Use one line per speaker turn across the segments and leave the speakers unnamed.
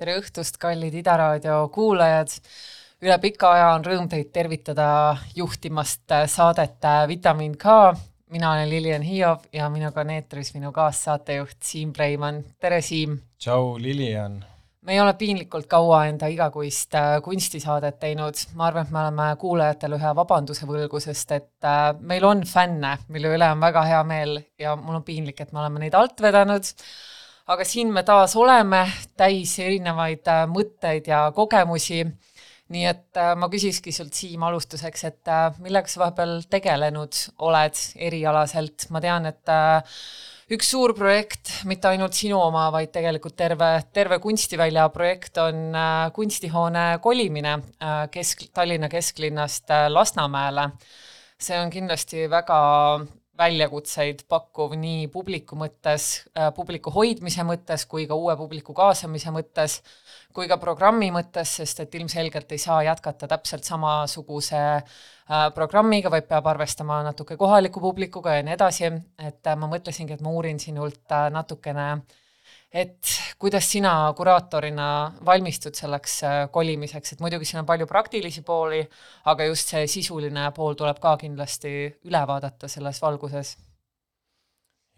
tere õhtust, kallid Ida raadio kuulajad! üle pika aja on rõõm teid tervitada juhtimast saadet Vitamin K. mina olen Lilian Hiiov ja minuga on eetris minu kaassaatejuht Siim Preimann. tere, Siim!
tšau, Lilian!
me ei ole piinlikult kaua enda igakuist äh, kunstisaadet teinud, ma arvan, et me oleme kuulajatele ühe vabanduse võlgu, sest et äh, meil on fänne, mille üle on väga hea meel ja mul on piinlik, et me oleme neid alt vedanud aga siin me taas oleme, täis erinevaid äh, mõtteid ja kogemusi. nii et äh, ma küsikski sult, Siim, alustuseks, et äh, millega sa vahepeal tegelenud oled erialaselt, ma tean, et üks suur projekt, mitte ainult sinu oma, vaid tegelikult terve, terve kunstivälja projekt on kunstihoone kolimine kesk, Tallinna kesklinnast Lasnamäele. see on kindlasti väga väljakutseid pakkuv nii publiku mõttes, äh, publiku hoidmise mõttes kui ka uue publiku kaasamise mõttes, kui ka programmi mõttes, sest et ilmselgelt ei saa jätkata täpselt samasuguse äh, programmiga, vaid peab arvestama natuke kohaliku publikuga ja nii edasi, et äh, ma mõtlesingi, et ma uurin sinult natukene äh, et kuidas sina kuraatorina valmistud selleks äh, kolimiseks, et muidugi siin on palju praktilisi pooli, aga just see sisuline pool tuleb ka kindlasti üle vaadata selles valguses.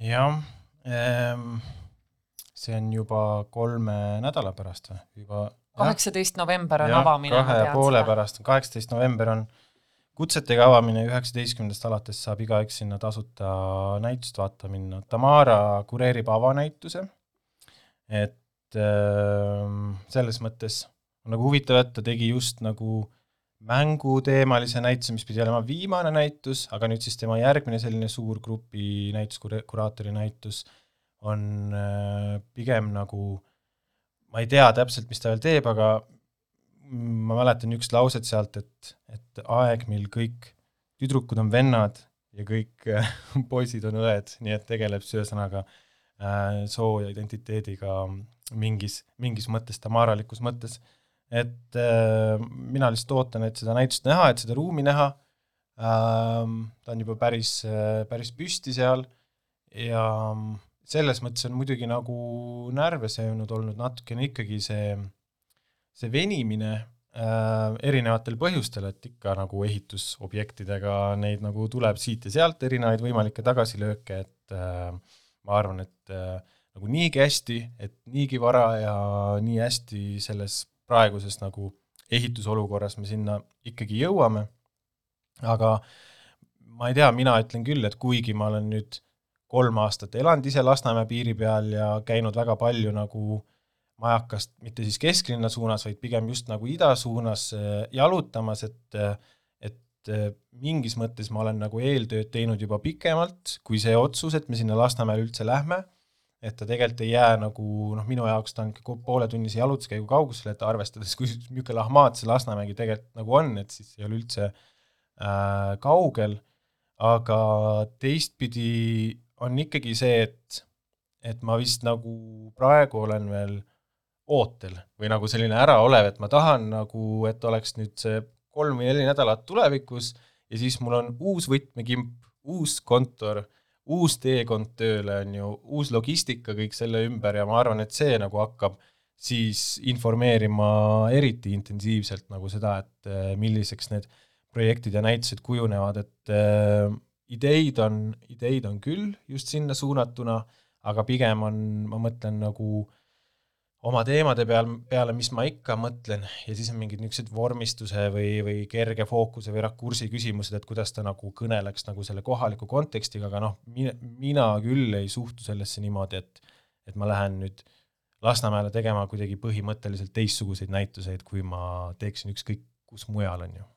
jah ähm,, see on juba kolme nädala pärast või, juba
kaheksateist november on ja, avamine.
kahe ja poole pärast, kaheksateist november on kutsetega avamine, üheksateistkümnendast alates saab igaüks sinna tasuta näitust vaatama minna. Tamara kureerib avanäituse et äh, selles mõttes on nagu huvitav, et ta tegi just nagu mänguteemalise näituse, mis pidi olema viimane näitus, aga nüüd siis tema järgmine selline suur grupi näitus, kuraatori näitus, on äh, pigem nagu, ma ei tea täpselt, mis ta veel teeb, aga ma mäletan niisugust lauset sealt, et, et aeg, mil kõik tüdrukud on vennad ja kõik äh, poisid on õed, nii et tegeleb siis ühesõnaga Äh, soo ja identiteediga mingis, mingis mõttes, tamaralikus mõttes. et äh, mina lihtsalt ootan, et seda näitust näha, et seda ruumi näha ähm,, ta on juba päris, äh, päris püsti seal ja selles mõttes on muidugi nagu närve söönud olnud natukene ikkagi see, see venimine äh, erinevatel põhjustel, et ikka nagu ehitusobjektidega neid nagu tuleb siit ja sealt erinevaid võimalikke tagasilööke, et äh, ma arvan, et äh, nagu niigi hästi, et niigi vara ja nii hästi selles praeguses nagu ehitusolukorras me sinna ikkagi jõuame, aga ma ei tea, mina ütlen küll, et kuigi ma olen nüüd kolm aastat elanud ise Lasnamäe piiri peal ja käinud väga palju nagu majakast mitte siis kesklinna suunas, vaid pigem just nagu ida suunas äh, jalutamas, et äh, mingis mõttes ma olen nagu eeltööd teinud juba pikemalt kui see otsus, et me sinna Lasnamäele üldse lähme, et ta tegelikult ei jää nagu noh, minu jaoks ta on pooletunnise jalutuskäigu kaugusel, et arvestades, kui niisugune lahmaat see Lasnamägi tegelikult nagu on, et siis ei ole üldse äh, kaugel, aga teistpidi on ikkagi see, et et ma vist nagu praegu olen veel ootel või nagu selline äraolev, et ma tahan nagu, et oleks nüüd see kolm või neli nädalat tulevikus ja siis mul on uus võtmekimp, uus kontor, uus teekond tööle, on ju, uus logistika kõik selle ümber ja ma arvan, et see nagu hakkab siis informeerima eriti intensiivselt nagu seda, et äh, milliseks need projektid ja näitused kujunevad, et äh, ideid on, ideid on küll just sinna suunatuna, aga pigem on, ma mõtlen nagu äh, oma teemade peal, peale, mis ma ikka mõtlen ja siis on mingid niisugused vormistuse või, või kerge fookuse või rakursi küsimused, et kuidas ta nagu kõneleks nagu selle kohaliku kontekstiga, aga noh, mina, küll ei suhtu sellesse niimoodi, et et ma lähen nüüd Lasnamäele tegema kuidagi põhimõtteliselt teistsuguseid näituseid, kui ma teeksin ükskõik kus mujal, on ju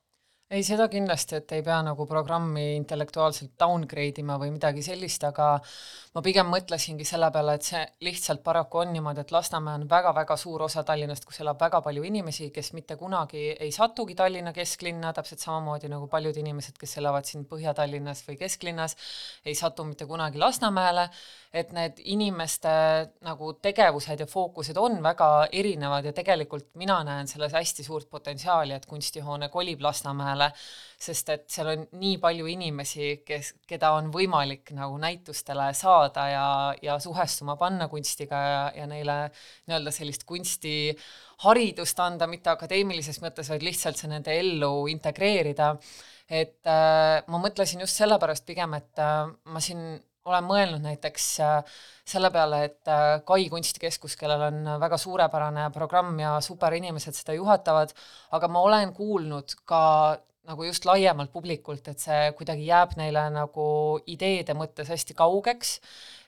ei, seda kindlasti, et ei pea nagu programmi intellektuaalselt downgrade ima või midagi sellist, aga ma pigem mõtlesingi selle peale, et see lihtsalt paraku on niimoodi, et Lasnamäe on väga-väga suur osa Tallinnast, kus elab väga palju inimesi, kes mitte kunagi ei satugi Tallinna kesklinna, täpselt samamoodi nagu paljud inimesed, kes elavad siin Põhja-Tallinnas või kesklinnas, ei satu mitte kunagi Lasnamäele, et need inimeste nagu tegevused ja fookused on väga erinevad ja tegelikult mina näen selles hästi suurt potentsiaali, et kunstihoone kolib Lasnamäele, Lasnamäele, sest et seal on nii palju inimesi, kes, keda on võimalik nagu näitustele saada ja, ja suhestuma panna kunstiga ja, ja neile nii-öelda sellist kunstiharidust anda, mitte akadeemilises mõttes, vaid lihtsalt see nende ellu integreerida. et äh, ma mõtlesin just sellepärast pigem, et äh, ma siin olen mõelnud näiteks äh, selle peale, et äh, Kai kunstikeskus, kellel on väga suurepärane programm ja superinimesed seda juhatavad, aga ma olen kuulnud ka nagu just laiemalt publikult, et see kuidagi jääb neile nagu ideede mõttes hästi kaugeks,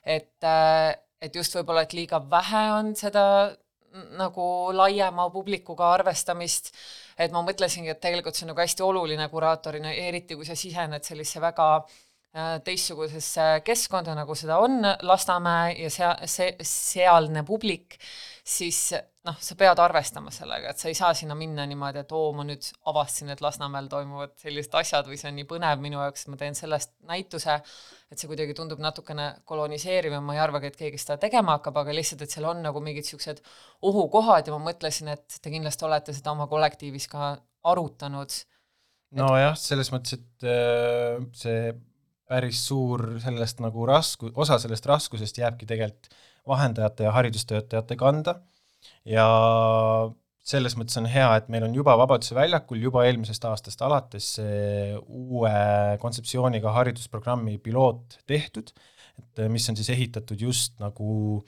et, äh, et just võib-olla, et liiga vähe on seda nagu laiema publikuga arvestamist, et ma mõtlesingi, et tegelikult see on nagu hästi oluline kuraatorina, eriti kui sa sisened sellisesse väga äh, teistsugusesse keskkonda, nagu seda on Lasnamäe ja sea-, see, sealne publik, siis noh, sa pead arvestama sellega, et sa ei saa sinna minna niimoodi, et oo, ma nüüd avastasin, et Lasnamäel toimuvad sellised asjad või see on nii põnev minu jaoks, ma teen sellest näituse, et see kuidagi tundub natukene koloniseeriv ja ma ei arvagi, et keegi seda tegema hakkab, aga lihtsalt, et seal on nagu mingid niisugused ohukohad ja ma mõtlesin, et te kindlasti olete seda oma kollektiivis ka arutanud.
nojah, selles mõttes, et äh, see päris suur sellest nagu rasku-, osa sellest raskusest jääbki tegelikult vahendajate ja haridustöötajate kanda. Ja selles mõttes on hea, et meil on juba Vabaduse väljakul juba eelmisest aastast alates uue kontseptsiooniga haridusprogrammi piloot tehtud, et mis on siis ehitatud just nagu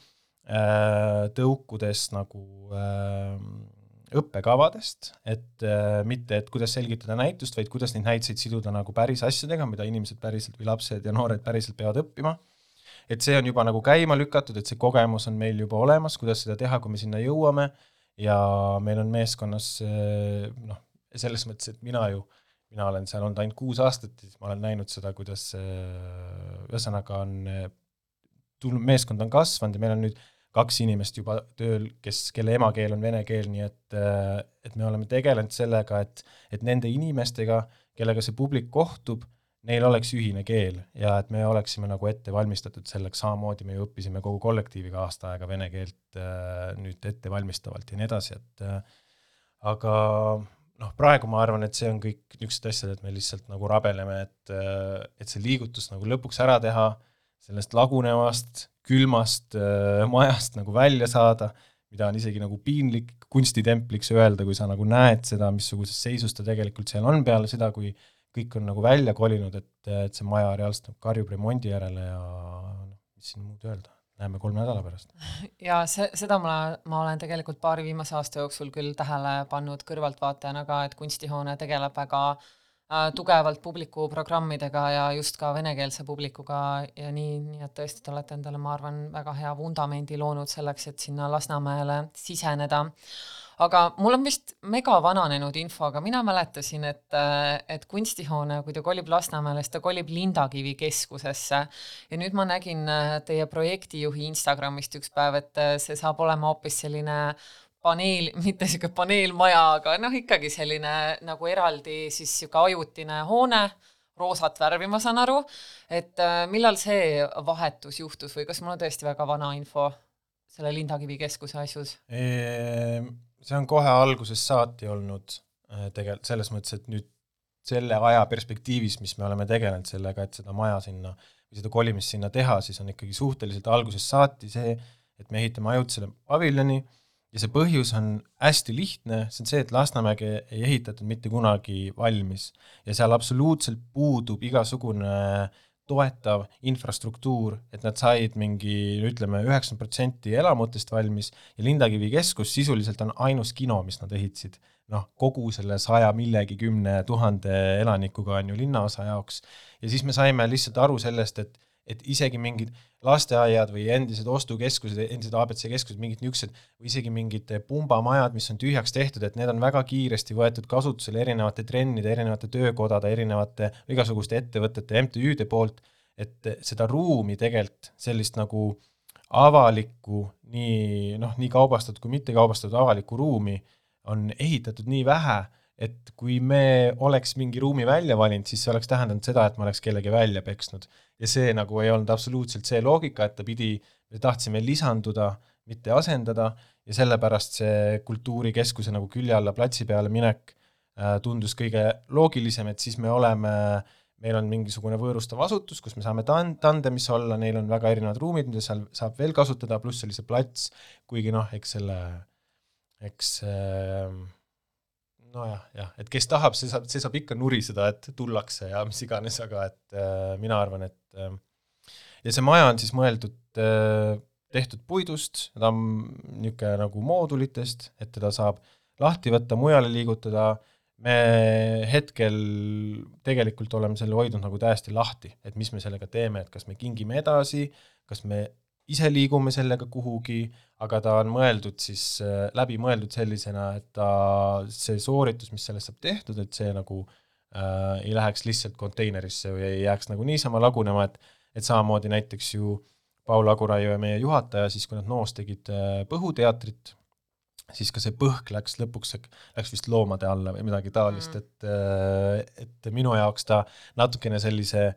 äh, tõukudes nagu äh, õppekavadest, et äh, mitte, et kuidas selgitada näitust, vaid kuidas neid näiteid siduda nagu päris asjadega, mida inimesed päriselt või lapsed ja noored päriselt peavad õppima. Et see on juba nagu käima lükatud, et see kogemus on meil juba olemas, kuidas seda teha, kui me sinna jõuame, ja meil on meeskonnas eh, noh, selles mõttes, et mina ju, mina olen seal olnud ainult kuus aastat, siis ma olen näinud seda, kuidas ühesõnaga on tulnud, meeskond on kasvanud ja meil on nüüd kaks inimest juba tööl, kes, kelle emakeel on vene keel, nii et, et me oleme tegelenud sellega, et, et nende inimestega, kellega see publik kohtub, neil oleks ühine keel ja et me oleksime nagu ette valmistatud selleks, samamoodi me ju õppisime kogu kollektiiviga aasta aega vene keelt äh, nüüd ettevalmistavalt ja nii edasi, et äh, aga noh, praegu ma arvan, et see on kõik niisugused asjad, et me lihtsalt nagu rabeleme, et äh,, et see liigutus nagu lõpuks ära teha, sellest lagunevast, külmast äh, majast nagu välja saada, mida on isegi nagu piinlik kunstitempliks öelda, kui sa nagu näed seda, missuguses seisus ta tegelikult seal on peale seda, kui kõik on nagu välja kolinud, et, et see maja reaalselt nagu karjub remondi järele ja noh, mis siin muud öelda, näeme kolme nädala pärast.
ja see, seda ma, ma olen tegelikult paari viimase aasta jooksul küll tähele pannud kõrvaltvaatajana ka, et kunstihoone tegeleb väga äh, tugevalt publikuprogrammidega ja just ka venekeelse publikuga ja nii, nii et tõesti, te olete endale, ma arvan, väga hea vundamendi loonud selleks, et sinna Lasnamäele siseneda aga mul on vist mega vananenud info, aga mina mäletasin, et, et kunstihoone, kui ta kolib Lasnamäele, siis ta kolib Lindakivi keskusesse. ja nüüd ma nägin äh, teie projektijuhi Instagramist üks päev, et äh, see saab olema hoopis selline paneel, mitte niisugune paneelmaja, aga noh, ikkagi selline nagu eraldi siis niisugune ajutine hoone, roosat värvi, ma saan aru, et äh, millal see vahetus juhtus või kas mul on tõesti väga vana info selle Lindakivi keskuse asjus
eee...? see on kohe algusest saati olnud äh, tegelikult selles mõttes, et nüüd selle aja perspektiivis, mis me oleme tegelenud sellega, et seda maja sinna või seda kolimist sinna teha, siis on ikkagi suhteliselt algusest saati see, et me ehitame ajutisele paviljoni ja see põhjus on hästi lihtne, see on see, et Lasnamäge ei ehitatud mitte kunagi valmis ja seal absoluutselt puudub igasugune toetav infrastruktuur, et nad said mingi ütleme, üheksakümmend protsenti elamutest valmis ja Lindakivi keskus sisuliselt on ainus kino, mis nad ehitasid. noh, kogu selle saja millegi kümne tuhande elanikuga on ju linnaosa jaoks. ja siis me saime lihtsalt aru sellest, et et isegi mingid lasteaiad või endised ostukeskused, endised abc keskused, mingid niisugused, või isegi mingid pumbamajad, mis on tühjaks tehtud, et need on väga kiiresti võetud kasutusele erinevate trennide, erinevate töökodade, erinevate igasuguste ettevõtete, MTÜ-de poolt, et seda ruumi tegelikult, sellist nagu avalikku, nii noh, nii kaubastatud kui mitte kaubastatud avalikku ruumi on ehitatud nii vähe et kui me oleks mingi ruumi välja valinud, siis see oleks tähendanud seda, et ma oleks kellegi välja peksnud. ja see nagu ei olnud absoluutselt see loogika, et ta pidi, me tahtsime lisanduda, mitte asendada, ja sellepärast see kultuurikeskuse nagu külje alla platsi peale minek äh, tundus kõige loogilisem, et siis me oleme, meil on mingisugune võõrustav asutus, kus me saame tan-, tandemis olla, neil on väga erinevad ruumid, mida seal saab veel kasutada, pluss oli see plats, kuigi noh, eks selle, eks äh, nojah, jah, et kes tahab, see saab, see saab ikka nuriseda, et tullakse ja mis iganes, aga et äh, mina arvan, et äh, ja see maja on siis mõeldud äh, tehtud puidust, ta on niisugune nagu moodulitest, et teda saab lahti võtta, mujale liigutada, me hetkel tegelikult oleme selle hoidnud nagu täiesti lahti, et mis me sellega teeme, et kas me kingime edasi, kas me ise liigume sellega kuhugi, aga ta on mõeldud siis äh,, läbi mõeldud sellisena, et ta, see sooritus, mis sellest saab tehtud, et see nagu äh, ei läheks lihtsalt konteinerisse või ei jääks nagu niisama lagunema, et et samamoodi näiteks ju äh, Paul Aguraiu ja meie juhataja, siis kui nad Noos tegid äh, Põhuteatrit, siis ka see põhk läks lõpuks, läks vist loomade alla või midagi taolist mm., et, äh, et minu jaoks ta natukene sellise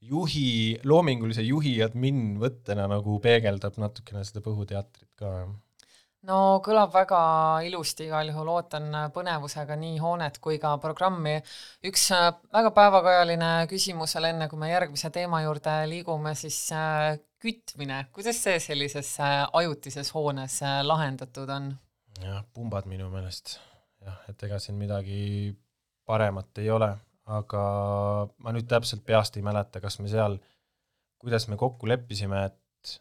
juhi, loomingulise juhi admin võttena nagu peegeldab natukene seda Põhuteatrit ka
no kõlab väga ilusti, igal juhul ootan põnevusega nii hoonet kui ka programmi. üks äh, väga päevakajaline küsimus veel enne, kui me järgmise teema juurde liigume, siis äh, kütmine, kuidas see sellises äh, ajutises hoones lahendatud on?
jah, pumbad minu meelest jah, et ega siin midagi paremat ei ole, aga ma nüüd täpselt peast ei mäleta, kas me seal, kuidas me kokku leppisime, et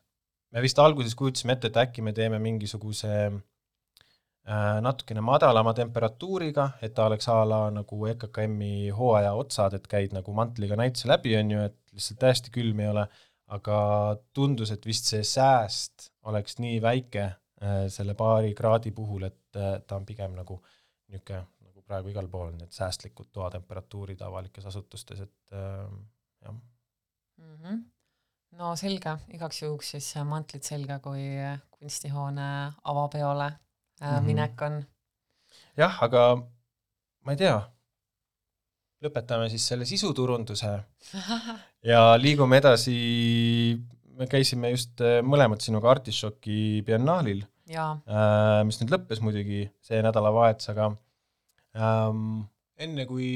me vist alguses kujutasime ette, et äkki me teeme mingisuguse äh, natukene madalama temperatuuriga, et ta oleks a la nagu EKKM-i hooaja otsad, et käid nagu mantliga näituse läbi, on ju, et lihtsalt täiesti külm ei ole, aga tundus, et vist see sääst oleks nii väike äh, selle paari kraadi puhul, et äh, ta on pigem nagu niisugune, praegu igal pool, need säästlikud toatemperatuurid avalikes asutustes, et äh, jah mm.
-hmm no selge, igaks juhuks siis mantlid selga, kui kunstihoone avapeole mm -hmm. minek on.
jah, aga ma ei tea, lõpetame siis selle sisuturunduse ja liigume edasi, me käisime just äh, mõlemad sinuga Artišoki biennaalil, äh, mis nüüd lõppes muidugi see nädalavahetus, aga ähm, enne kui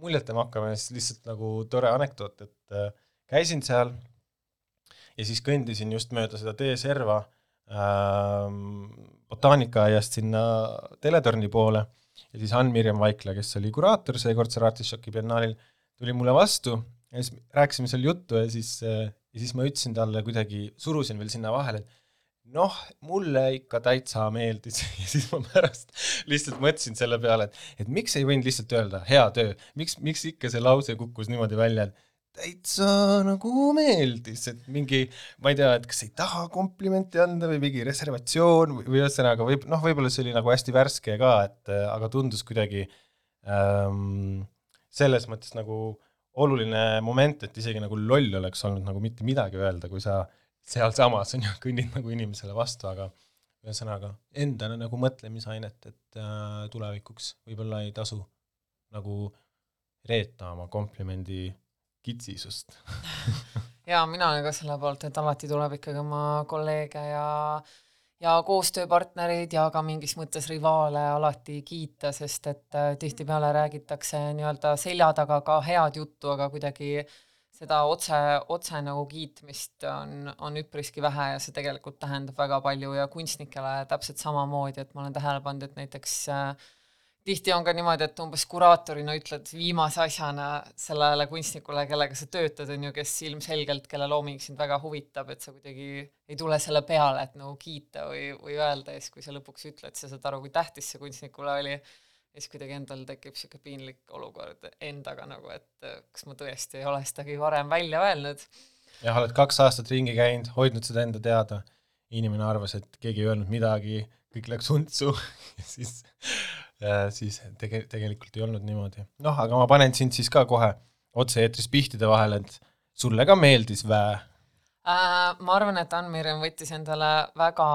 muljetama hakkame, siis lihtsalt nagu tore anekdoot, et äh, käisin seal ja siis kõndisin just mööda seda teeserva ähm, botaanikaaiast sinna teletorni poole. Ja siis Ann-Mirjam Vaikla, kes oli kuraator seekordsel Artišoki biennaalil, tuli mulle vastu ja siis rääkisime seal juttu ja siis, äh, ja siis ma ütlesin talle kuidagi, surusin veel sinna vahele, et noh, mulle ikka täitsa meeldis ja siis ma pärast lihtsalt mõtlesin selle peale, et, et miks ei võinud lihtsalt öelda hea töö, miks, miks ikka see lause kukkus niimoodi välja, et täitsa nagu meeldis, et mingi, ma ei tea, et kas ei taha komplimenti anda või mingi reservatsioon või ühesõnaga võib, noh, võib-olla see oli nagu hästi värske ka, et aga tundus kuidagi ähm, selles mõttes nagu oluline moment, et isegi nagu loll oleks olnud nagu mitte midagi öelda, kui sa sealsamas on ju, kõnnid nagu inimesele vastu, aga ühesõnaga endale nagu mõtlemisainet, et äh, tulevikuks võib-olla ei tasu nagu reeta oma komplimendi kitsisust.
Jaa, mina olen ka selle poolt, et alati tuleb ikkagi oma kolleege ja ja koostööpartnereid ja ka mingis mõttes rivaale alati kiita, sest et äh, tihtipeale räägitakse nii-öelda selja taga ka head juttu, aga kuidagi seda otse, otse nagu kiitmist on, on üpriski vähe ja see tegelikult tähendab väga palju ja kunstnikele täpselt samamoodi, et ma olen tähele pannud, et näiteks äh, tihti on ka niimoodi, et umbes kuraatorina ütled viimase asjana sellele kunstnikule, kellega sa töötad, on ju, kes ilmselgelt, kelle looming sind väga huvitab, et sa kuidagi ei tule selle peale, et nagu kiita või, või öelda ja siis, kui sa lõpuks ütled, sa saad aru, kui tähtis see kunstnikule oli, ja siis kuidagi endal tekib niisugune piinlik olukord endaga nagu, et kas ma tõesti ei ole sedagi varem välja öelnud.
jah, oled kaks aastat ringi käinud, hoidnud seda enda teada, inimene arvas, et keegi ei öelnud midagi, kõik läks untsu ja siis siis tege-, tegelikult ei olnud niimoodi. noh, aga ma panen sind siis ka kohe otse-eetris pihtide vahele, et sulle ka meeldis vä
äh,? Ma arvan, et Ann-Mirjam võttis endale väga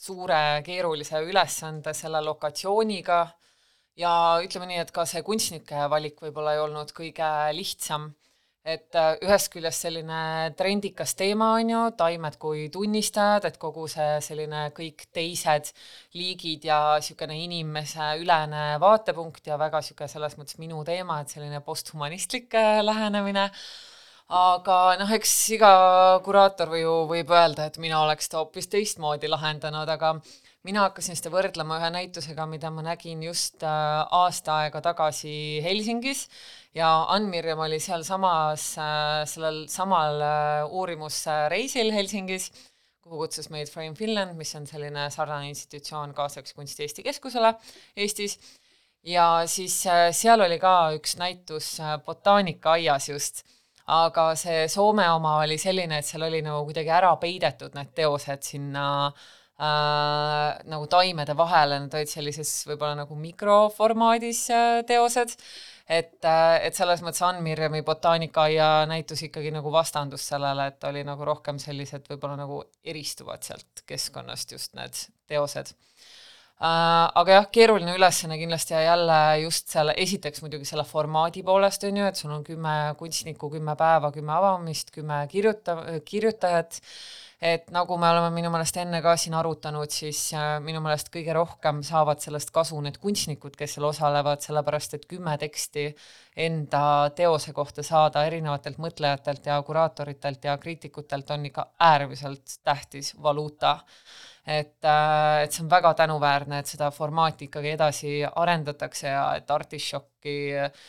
suure keerulise ülesande selle lokatsiooniga ja ütleme nii, et ka see kunstnike valik võib-olla ei olnud kõige lihtsam. Et äh, ühest küljest selline trendikas teema on ju, taimed kui tunnistajad, et kogu see selline kõik teised liigid ja niisugune inimese ülene vaatepunkt ja väga niisugune selles mõttes minu teema, et selline posthumanistlik äh, lähenemine. Aga noh, eks iga kuraator ju võib öelda, et mina oleks ta hoopis teistmoodi lahendanud, aga mina hakkasin seda võrdlema ühe näitusega, mida ma nägin just äh, aasta aega tagasi Helsingis. Ja Ann-Mirjam oli sealsamas, äh, sellel samal äh, uurimusreisil Helsingis, kuhu kutsus meid Frame Finland, mis on selline sarnane institutsioon kaasaks kunsti Eesti Keskusele Eestis. Ja siis seal oli ka üks näitus botaanikaaias just. Aga see Soome oma oli selline, et seal oli nagu kuidagi ära peidetud need teosed sinna äh, äh, nagu taimede vahele, nad olid sellises võib-olla nagu mikroformaadis äh, teosed, et äh,, et selles mõttes Ann Mirjami botaanikaaia näitus ikkagi nagu vastandus sellele, et oli nagu rohkem sellised võib-olla nagu eristuvad sealt keskkonnast just need teosed. Uh, aga jah, keeruline ülesanne kindlasti ja jälle just selle, esiteks muidugi selle formaadi poolest on ju, et sul on kümme kunstnikku, kümme päeva, kümme avamist, kümme kirjuta-, kirjutajat et nagu me oleme minu meelest enne ka siin arutanud, siis äh, minu meelest kõige rohkem saavad sellest kasu need kunstnikud, kes seal osalevad, sellepärast et kümme teksti enda teose kohta saada erinevatelt mõtlejatelt ja kuraatoritelt ja kriitikutelt on ikka äärmiselt tähtis valuuta. Et, äh, et see on väga tänuväärne, et seda formaati ikkagi edasi arendatakse ja et Artišoki äh,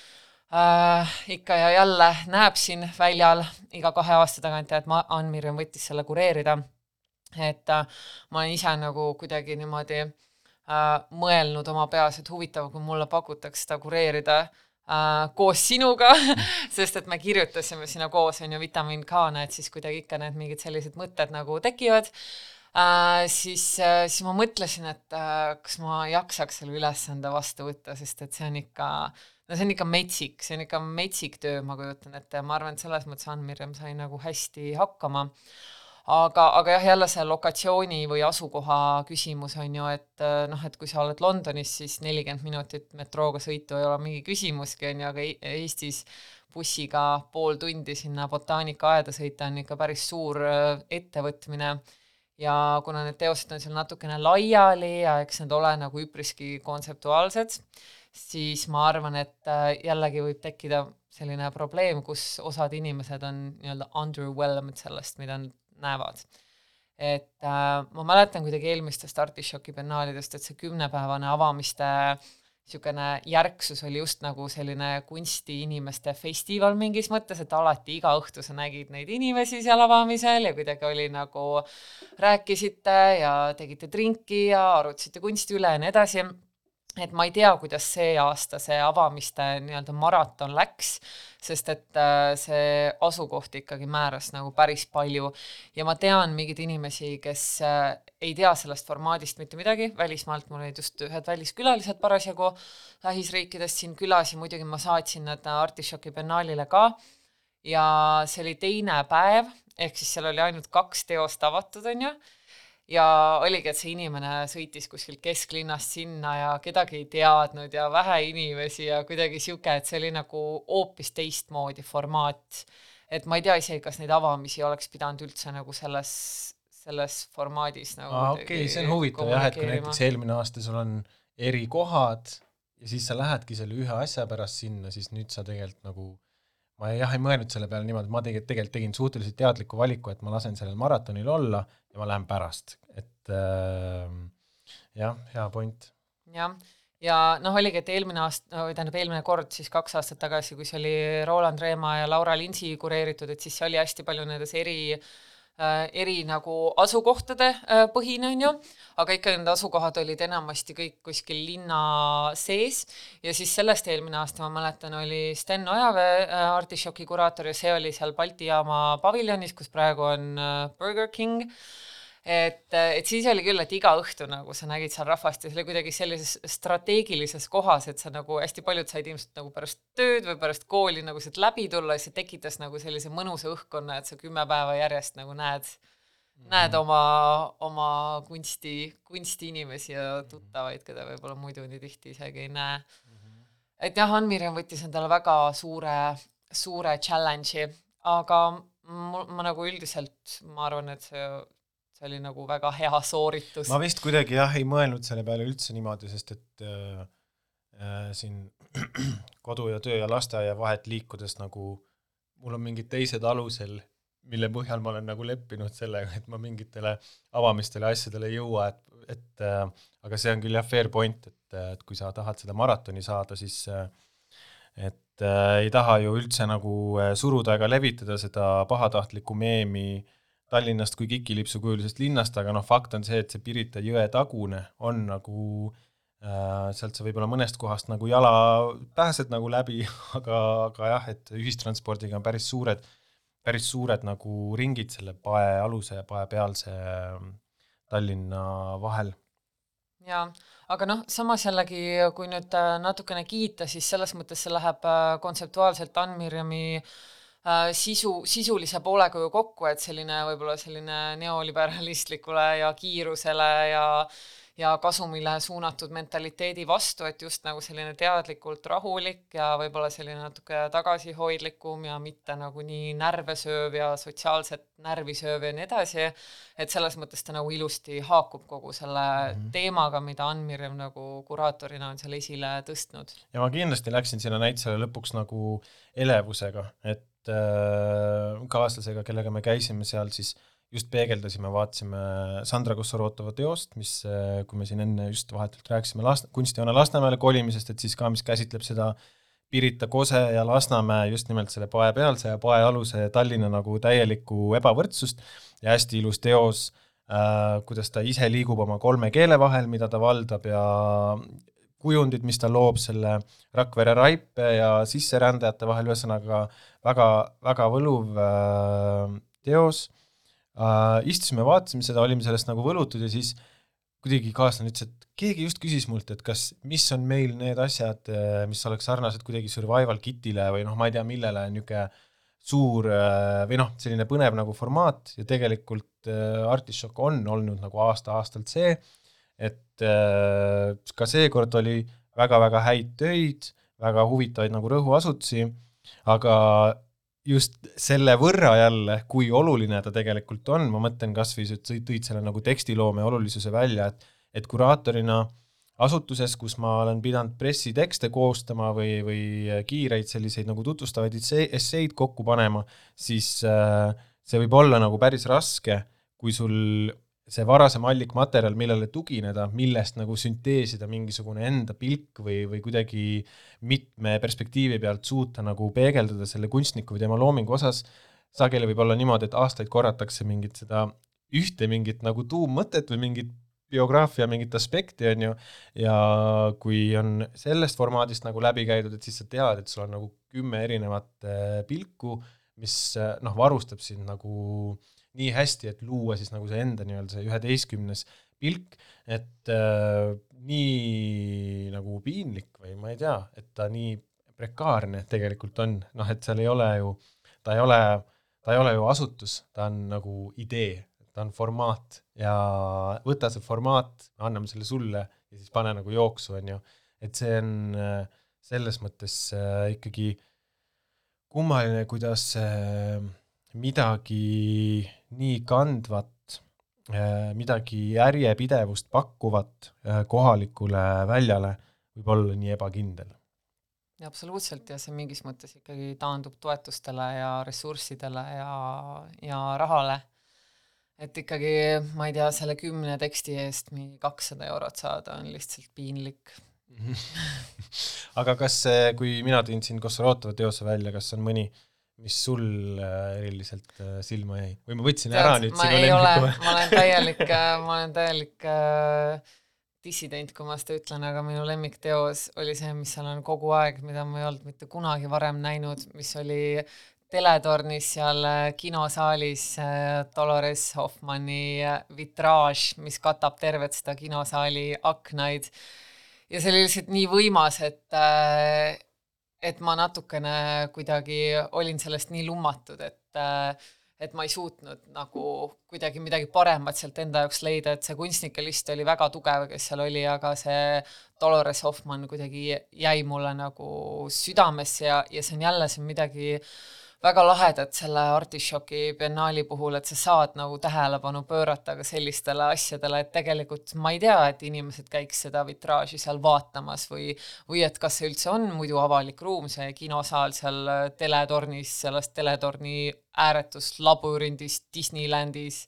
ikka ja jälle näeb siin väljal iga kahe aasta tagant ja et ma, Ann-Mirjam võttis selle kureerida. et äh, ma olen ise nagu kuidagi niimoodi äh, mõelnud oma peas, et huvitav, kui mulle pakutakse seda kureerida äh, koos sinuga sest et me kirjutasime sinna koos, on ju, vitamiin K-na, et siis kuidagi ikka need mingid sellised mõtted nagu tekivad äh,, siis äh,, siis ma mõtlesin, et äh, kas ma jaksaks selle ülesande vastu võtta, sest et see on ikka äh, no see on ikka metsik, see on ikka metsik töö, ma kujutan ette. Ja ma arvan, et selles mõttes Ann-Mirjam sai nagu hästi hakkama. aga, aga jah, jälle see lokatsiooni või asukoha küsimus on ju, et äh, noh, et kui sa oled Londonis, siis nelikümmend minutit metrooga sõitu ei ole mingi küsimuski, on ju, aga e-, Eestis bussiga pool tundi sinna botaanikaaeda sõita on ikka päris suur äh, ettevõtmine. Ja kuna need teosed on seal natukene laiali ja eks need ole nagu üpriski kontseptuaalsed, siis ma arvan, et äh, jällegi võib tekkida selline probleem, kus osad inimesed on nii-öelda underwhelmed sellest, mida nad näevad. et äh, ma mäletan kuidagi eelmistest Artišoki biennaalidest, et see kümnepäevane avamiste niisugune järgsus oli just nagu selline kunstiinimeste festival mingis mõttes, et alati iga õhtu sa nägid neid inimesi seal avamisel ja kuidagi oli nagu rääkisite ja tegite drinki ja arutasite kunsti üle ja nii edasi et ma ei tea, kuidas see aasta see avamiste nii-öelda maraton läks, sest et äh, see asukoht ikkagi määras nagu päris palju. Ja ma tean mingeid inimesi, kes äh, ei tea sellest formaadist mitte midagi, välismaalt mul olid just ühed väliskülalised parasjagu lähisriikidest siin külas ja muidugi ma saatsin nad Artišoki biennaalile ka. Ja see oli teine päev, ehk siis seal oli ainult kaks teost avatud, on ju ja oligi, et see inimene sõitis kuskilt kesklinnast sinna ja kedagi ei teadnud ja vähe inimesi ja kuidagi sihuke, et see oli nagu hoopis teistmoodi formaat. et ma ei tea isegi, kas neid avamisi oleks pidanud üldse nagu selles, selles formaadis nagu
aa, okei okay,, see on huvitav jah, et kui näiteks eelmine aasta sul on erikohad ja siis sa lähedki selle ühe asja pärast sinna, siis nüüd sa tegelikult nagu ma jah, ei mõelnud selle peale niimoodi, ma tegelikult, tegelikult tegin suhteliselt teadliku valiku, et ma lasen sellel maratonil olla ja ma lähen pärast, et äh, jah, hea point.
jah, ja noh, oligi, et eelmine aasta, tähendab, eelmine kord siis kaks aastat tagasi, kui see oli Roland Reema ja Laura Linsi kureeritud, et siis oli hästi palju nendes eri äh, Äh, eri nagu asukohtade äh, põhine, on ju, aga ikka need asukohad olid enamasti kõik kuskil linna sees. Ja siis sellest eelmine aasta, ma mäletan, oli Sten Ojavee äh, Artišoki kuraator ja see oli seal Balti jaama paviljonis, kus praegu on Burger King et, et siis oli küll, et iga õhtu nagu sa nägid seal rahvast ja see oli kuidagi sellises strateegilises kohas, et sa nagu hästi paljud said ilmselt nagu pärast tööd või pärast kooli nagu sealt läbi tulla ja see tekitas nagu sellise mõnusa õhkkonna, et sa kümme päeva järjest nagu näed mm, -hmm. näed oma, oma kunsti, kunstiinimesi ja tuttavaid, keda võib-olla muidu nii tihti isegi ei näe mm. -hmm. et jah, Ann-Mirjam võttis endale väga suure suure challenge'i, aga mul, ma nagu üldiselt, ma arvan, et see, see oli nagu väga hea sooritus.
ma vist kuidagi jah, ei mõelnud selle peale üldse niimoodi, sest et äh, äh, siin kodu ja töö ja lasteaia vahet liikudes nagu mul on mingid teised alusel, mille põhjal ma olen nagu leppinud sellega, et ma mingitele avamistele asjadele ei jõua, et, et äh, aga see on küll jah, fair point, et, et kui sa tahad seda maratoni saada, siis äh, et äh, ei taha ju üldse nagu äh, suruda ega levitada seda pahatahtlikku meemi Tallinnast kui kikilipsu kujulisest linnast, aga noh, fakt on see, et see Pirita jõe tagune on nagu äh, sealt sa võib-olla mõnest kohast nagu jala pääsed nagu läbi, aga, aga jah, et ühistranspordiga on päris suured päris suured nagu ringid selle pae aluse ja pae pealse ähm, Tallinna vahel.
jaa, aga noh, samas jällegi, kui nüüd äh, natukene kiita, siis selles mõttes see läheb äh, kontseptuaalselt Ann-Mirjami äh, sisu, sisulise poolega ju kokku, et selline võib-olla selline neoliberalistlikule ja kiirusele ja äh, ja kasumile suunatud mentaliteedi vastu, et just nagu selline teadlikult rahulik ja võib-olla selline natuke tagasihoidlikum ja mitte nagu nii närve sööv ja sotsiaalset närvi sööv ja nii edasi, et selles mõttes ta nagu ilusti haakub kogu selle mm -hmm. teemaga, mida Ann-Mirjam nagu kuraatorina on seal esile tõstnud.
ja ma kindlasti läksin sinna näitusele lõpuks nagu elevusega, et äh, kaaslasega, kellega me käisime seal, siis äh, just peegeldasime, vaatasime Sandra Kossarotova teost, mis, äh, kui me siin enne just vahetult rääkisime last-, kunstihoone Lasnamäele kolimisest, et siis ka, mis käsitleb seda Pirita, Kose ja Lasnamäe just nimelt selle pae pealse ja pae aluse Tallinna nagu täielikku ebavõrdsust ja hästi ilus teos äh,, kuidas ta ise liigub oma kolme keele vahel, mida ta valdab ja kujundid, mis ta loob selle Rakvere raipe ja sisserändajate vahel, ühesõnaga väga, väga võluv äh, teos. Äh, istusime, vaatasime seda, olime sellest nagu võlutud ja siis kuidagi kaaslane ütles, et keegi just küsis mult, et kas, mis on meil need asjad, äh, mis oleks sarnased kuidagi survival kit'ile või noh, ma ei tea, millele, niisugune suur äh, või noh, selline põnev nagu formaat ja tegelikult äh, Artišok on olnud nagu aasta-aastalt see, et ka seekord oli väga-väga häid töid, väga huvitavaid nagu rõhuasutusi, aga just selle võrra jälle, kui oluline ta tegelikult on, ma mõtlen kas või sa tõid selle nagu tekstiloome olulisuse välja, et et kuraatorina asutuses, kus ma olen pidanud pressitekste koostama või, või kiireid selliseid nagu tutvustavaid esseid kokku panema, siis äh, see võib olla nagu päris raske, kui sul see varasem allikmaterjal, millele tugineda, millest nagu sünteesida mingisugune enda pilk või, või kuidagi mitme perspektiivi pealt suuta nagu peegeldada selle kunstniku või tema loomingu osas, sageli võib olla niimoodi, et aastaid korratakse mingit seda ühte mingit nagu tuummõtet või mingit biograafia mingit aspekti, on ju, ja kui on sellest formaadist nagu läbi käidud, et siis sa tead, et sul on nagu kümme erinevat äh, pilku, mis äh, noh, varustab sind nagu äh, nii hästi, et luua siis nagu see enda nii-öelda see üheteistkümnes pilk, et äh, nii nagu piinlik või ma ei tea, et ta nii prekaarne tegelikult on, noh, et seal ei ole ju, ta ei ole, ta ei ole ju asutus, ta on nagu idee, ta on formaat. Ja võta see formaat, anname selle sulle ja siis pane nagu jooksu, on ju, et see on äh, selles mõttes äh, ikkagi kummaline, kuidas äh, midagi nii kandvat, äh, midagi järjepidevust pakkuvat äh, kohalikule väljale võib olla nii ebakindel.
absoluutselt ja see mingis mõttes ikkagi taandub toetustele ja ressurssidele ja, ja rahale. et ikkagi, ma ei tea, selle kümne teksti eest mingi kakssada eurot saada on lihtsalt piinlik
aga kas, kui mina tõin siin Kossarotova teose välja, kas on mõni äh, mis sul äh, eriliselt äh, silma jäi või ma võtsin Tead, ära nüüd
sinu lemmiku? ma olen täielik, äh, ma olen täielik äh, dissident, kui ma seda ütlen, aga minu lemmikteos oli see, mis seal on kogu aeg, mida ma ei olnud mitte kunagi varem näinud, mis oli teletornis seal kinosaalis Dolores Hoffmanni vitraaž, mis katab tervet seda kinosaali aknaid. ja see oli lihtsalt nii võimas, et äh, et ma natukene kuidagi olin sellest nii lummatud, et et ma ei suutnud nagu kuidagi midagi paremat sealt enda jaoks leida, et see kunstnike list oli väga tugev, kes seal oli, aga see Dolores Hoffmann kuidagi jäi mulle nagu südamesse ja, ja see on jälle, see on midagi väga lahedat selle Artišoki biennaali puhul, et sa saad nagu tähelepanu pöörata ka sellistele asjadele, et tegelikult ma ei tea, et inimesed käiks seda vitraaži seal vaatamas või, või et kas see üldse on muidu avalik ruum, see kinosaal seal teletornis, selles teletorni ääretus labürindis Disneylandis,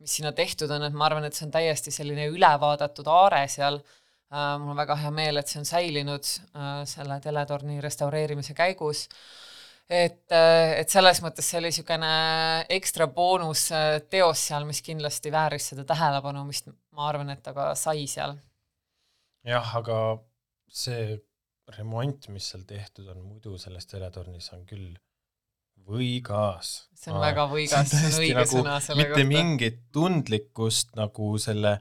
mis sinna tehtud on, et ma arvan, et see on täiesti selline ülevaadatud aare seal. Uh, mul on väga hea meel, et see on säilinud uh, selle teletorni restaureerimise käigus et, äh, et selles mõttes see oli niisugune ekstra boonusteos seal, mis kindlasti vääris seda tähelepanu, mis ma arvan, et ta ka sai seal.
jah, aga see remont, mis seal tehtud on muidu selles teletornis, on küll võigas.
see on Aa, väga võigas, see on õige
nagu,
sõna selle
mitte kohta. mingit tundlikkust nagu selle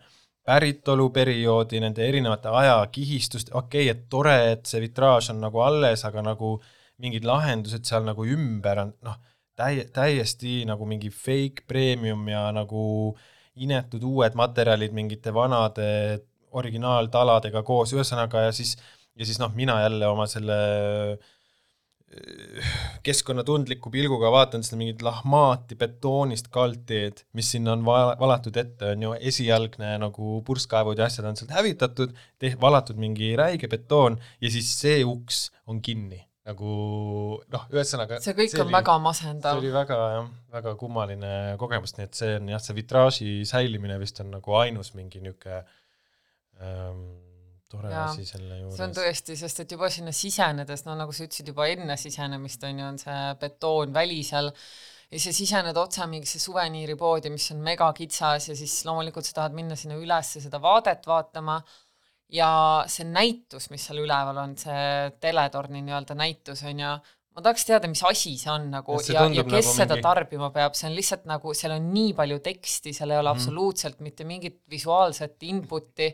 päritoluperioodi, nende erinevate ajakihistust, okei okay,, et tore, et see vitraaž on nagu alles, aga nagu äh, mingid lahendused seal nagu ümber on noh, täie-, täiesti nagu mingi fake premium ja nagu inetud uued materjalid mingite vanade originaaltaladega koos, ühesõnaga, ja siis, ja siis noh, mina jälle oma selle äh, keskkonnatundliku pilguga vaatan seda mingit lahmaati betoonist kaldteed, mis sinna on vala, valatud ette, on ju, esialgne nagu purskkaevud ja asjad on sealt hävitatud, valatud mingi räige betoon ja siis see uks on kinni nagu noh, ühesõnaga
see kõik see on oli, väga masendav.
see oli väga jah, väga kummaline kogemus, nii et see on jah, see vitraaži säilimine vist on nagu ainus mingi niisugune ähm, tore ja, asi selle juures.
see on tõesti, sest et juba sinna sisenedes, no nagu sa ütlesid juba enne sisenemist on ju, on see betoonväli seal ja sa sisened otse mingisse suveniiripoodi, mis on megakitsas ja siis loomulikult sa tahad minna sinna üles seda vaadet vaatama ja see näitus, mis seal üleval on, see teletorni nii-öelda näitus on ju, ma tahaks teada, mis asi see on nagu see ja, ja kes nagu seda mingi... tarbima peab, see on lihtsalt nagu, seal on nii palju teksti, seal ei ole mm. absoluutselt mitte mingit visuaalset input'i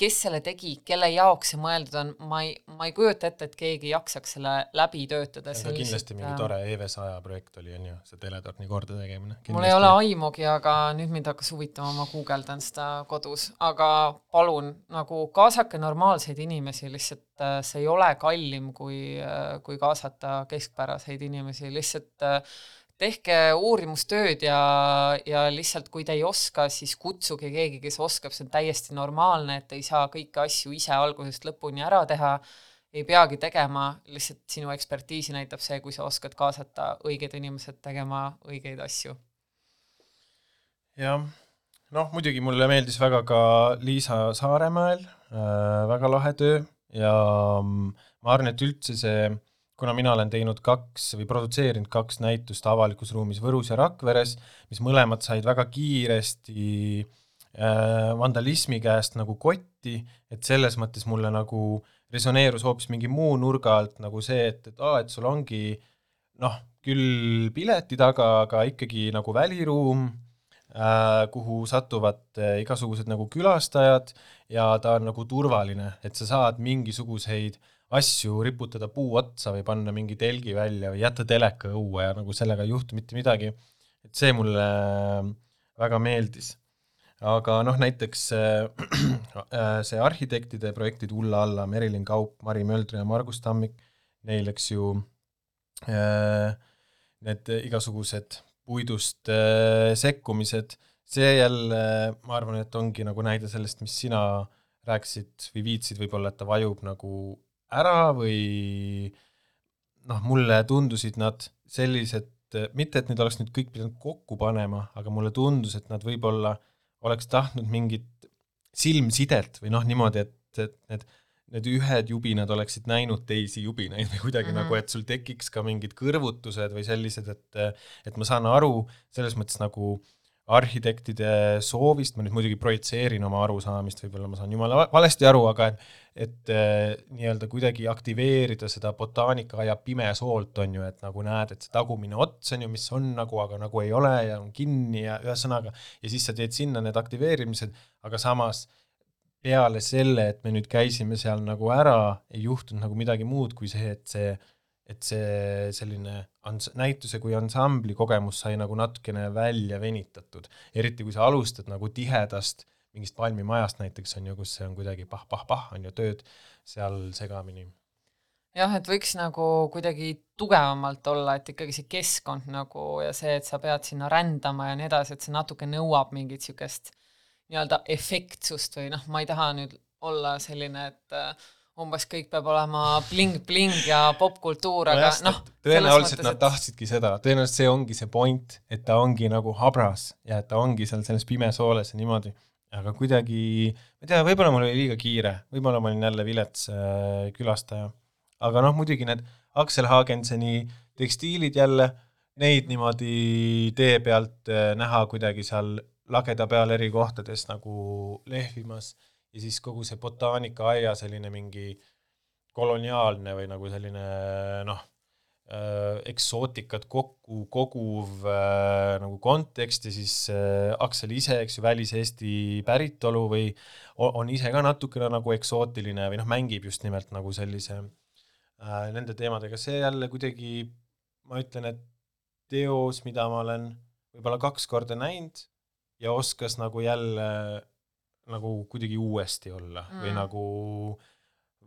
kes selle tegi, kelle jaoks see mõeldud on, ma ei, ma ei kujuta ette, et keegi jaksaks selle läbi töötada.
see on kindlasti mingi tore EV100 projekt oli, on ju, see teletorni kordategemine.
mul ei ole aimugi, aga nüüd mind hakkas huvitama, ma guugeldan seda kodus, aga palun nagu kaasake normaalseid inimesi, lihtsalt äh, see ei ole kallim, kui, äh, kui kaasata keskpäraseid inimesi, lihtsalt äh, tehke uurimustööd ja, ja lihtsalt, kui te ei oska, siis kutsuge keegi, kes oskab, see on täiesti normaalne, et ei saa kõiki asju ise algusest lõpuni ära teha, ei peagi tegema, lihtsalt sinu ekspertiisi näitab see, kui sa oskad kaasata õiged inimesed tegema õigeid asju.
jah, noh muidugi mulle meeldis väga ka Liisa Saaremäel äh,, väga lahe töö ja mm, ma arvan, et üldse see äh, kuna mina olen teinud kaks või produtseerinud kaks näitust avalikus ruumis Võrus ja Rakveres, mis mõlemad said väga kiiresti äh, vandalismi käest nagu kotti, et selles mõttes mulle nagu resoneerus hoopis mingi muu nurga alt nagu see, et, et aa, et sul ongi noh, küll pileti taga, aga ikkagi nagu väliruum äh,, kuhu satuvad äh, igasugused nagu külastajad ja ta on nagu turvaline, et sa saad mingisuguseid äh, asju riputada puu otsa või panna mingi telgi välja või jätta teleka õue ja nagu sellega ei juhtu mitte midagi. et see mulle äh, väga meeldis. aga noh, näiteks äh, see arhitektide projektid Ulla Alla, Merilin Kaup, Mari Möldri ja Margus Tammik, neil, eks ju, äh, need igasugused puidust sekkumised, see jälle, ma arvan, et ongi nagu näide sellest, mis sina rääkisid või viitsid võib-olla, et ta vajub nagu ära või noh, mulle tundusid nad sellised, mitte et need oleks nüüd kõik pidanud kokku panema, aga mulle tundus, et nad võib-olla oleks tahtnud mingit silmsidet või noh, niimoodi, et, et need, need ühed jubinad oleksid näinud teisi jubinaid või kuidagi mm -hmm. nagu, et sul tekiks ka mingid kõrvutused või sellised, et et ma saan aru selles mõttes nagu äh, arhitektide soovist, ma nüüd muidugi projitseerin oma arusaamist, võib-olla ma saan jumala valesti aru, aga et et äh, nii-öelda kuidagi aktiveerida seda botaanikaaia pimesoolt, on ju, et nagu näed, et see tagumine ots on ju, mis on nagu, aga nagu ei ole ja on kinni ja ühesõnaga, ja siis sa teed sinna need aktiveerimised, aga samas peale selle, et me nüüd käisime seal nagu ära, ei juhtunud nagu midagi muud kui see, et see et see selline ans-, näituse kui ansambli kogemus sai nagu natukene välja venitatud, eriti kui sa alustad nagu tihedast mingist palmimajast näiteks on ju, kus see on kuidagi pah-pah-pah, on ju, tööd seal segamini.
jah, et võiks nagu kuidagi tugevamalt olla, et ikkagi see keskkond nagu ja see, et sa pead sinna rändama ja nii edasi, et see natuke nõuab mingit niisugust nii-öelda efektsust või noh, ma ei taha nüüd olla selline, et äh, umbes kõik peab olema bling-bling ja popkultuur, aga noh.
tõenäoliselt nad et... tahtsidki seda, tõenäoliselt see ongi see point, et ta ongi nagu habras ja et ta ongi seal selles pimes hooles ja niimoodi. aga kuidagi, ma ei tea, võib-olla mul oli liiga kiire, võib-olla ma olin jälle vilets äh, külastaja. aga noh, muidugi need Aksel Hagenseni tekstiilid jälle, neid niimoodi tee pealt äh, näha kuidagi seal lageda peal eri kohtades nagu lehvimas ja siis kogu see botaanikaaia selline mingi koloniaalne või nagu selline noh äh,, eksootikat kokku koguv äh, nagu kontekst ja siis äh, Aksel ise, eks ju, välis-Eesti päritolu või on ise ka natukene nagu eksootiline või noh, mängib just nimelt nagu sellise äh, nende teemadega, see jälle kuidagi, ma ütlen, et teos, mida ma olen võib-olla kaks korda näinud ja oskas nagu jälle nagu kuidagi uuesti olla mm. või nagu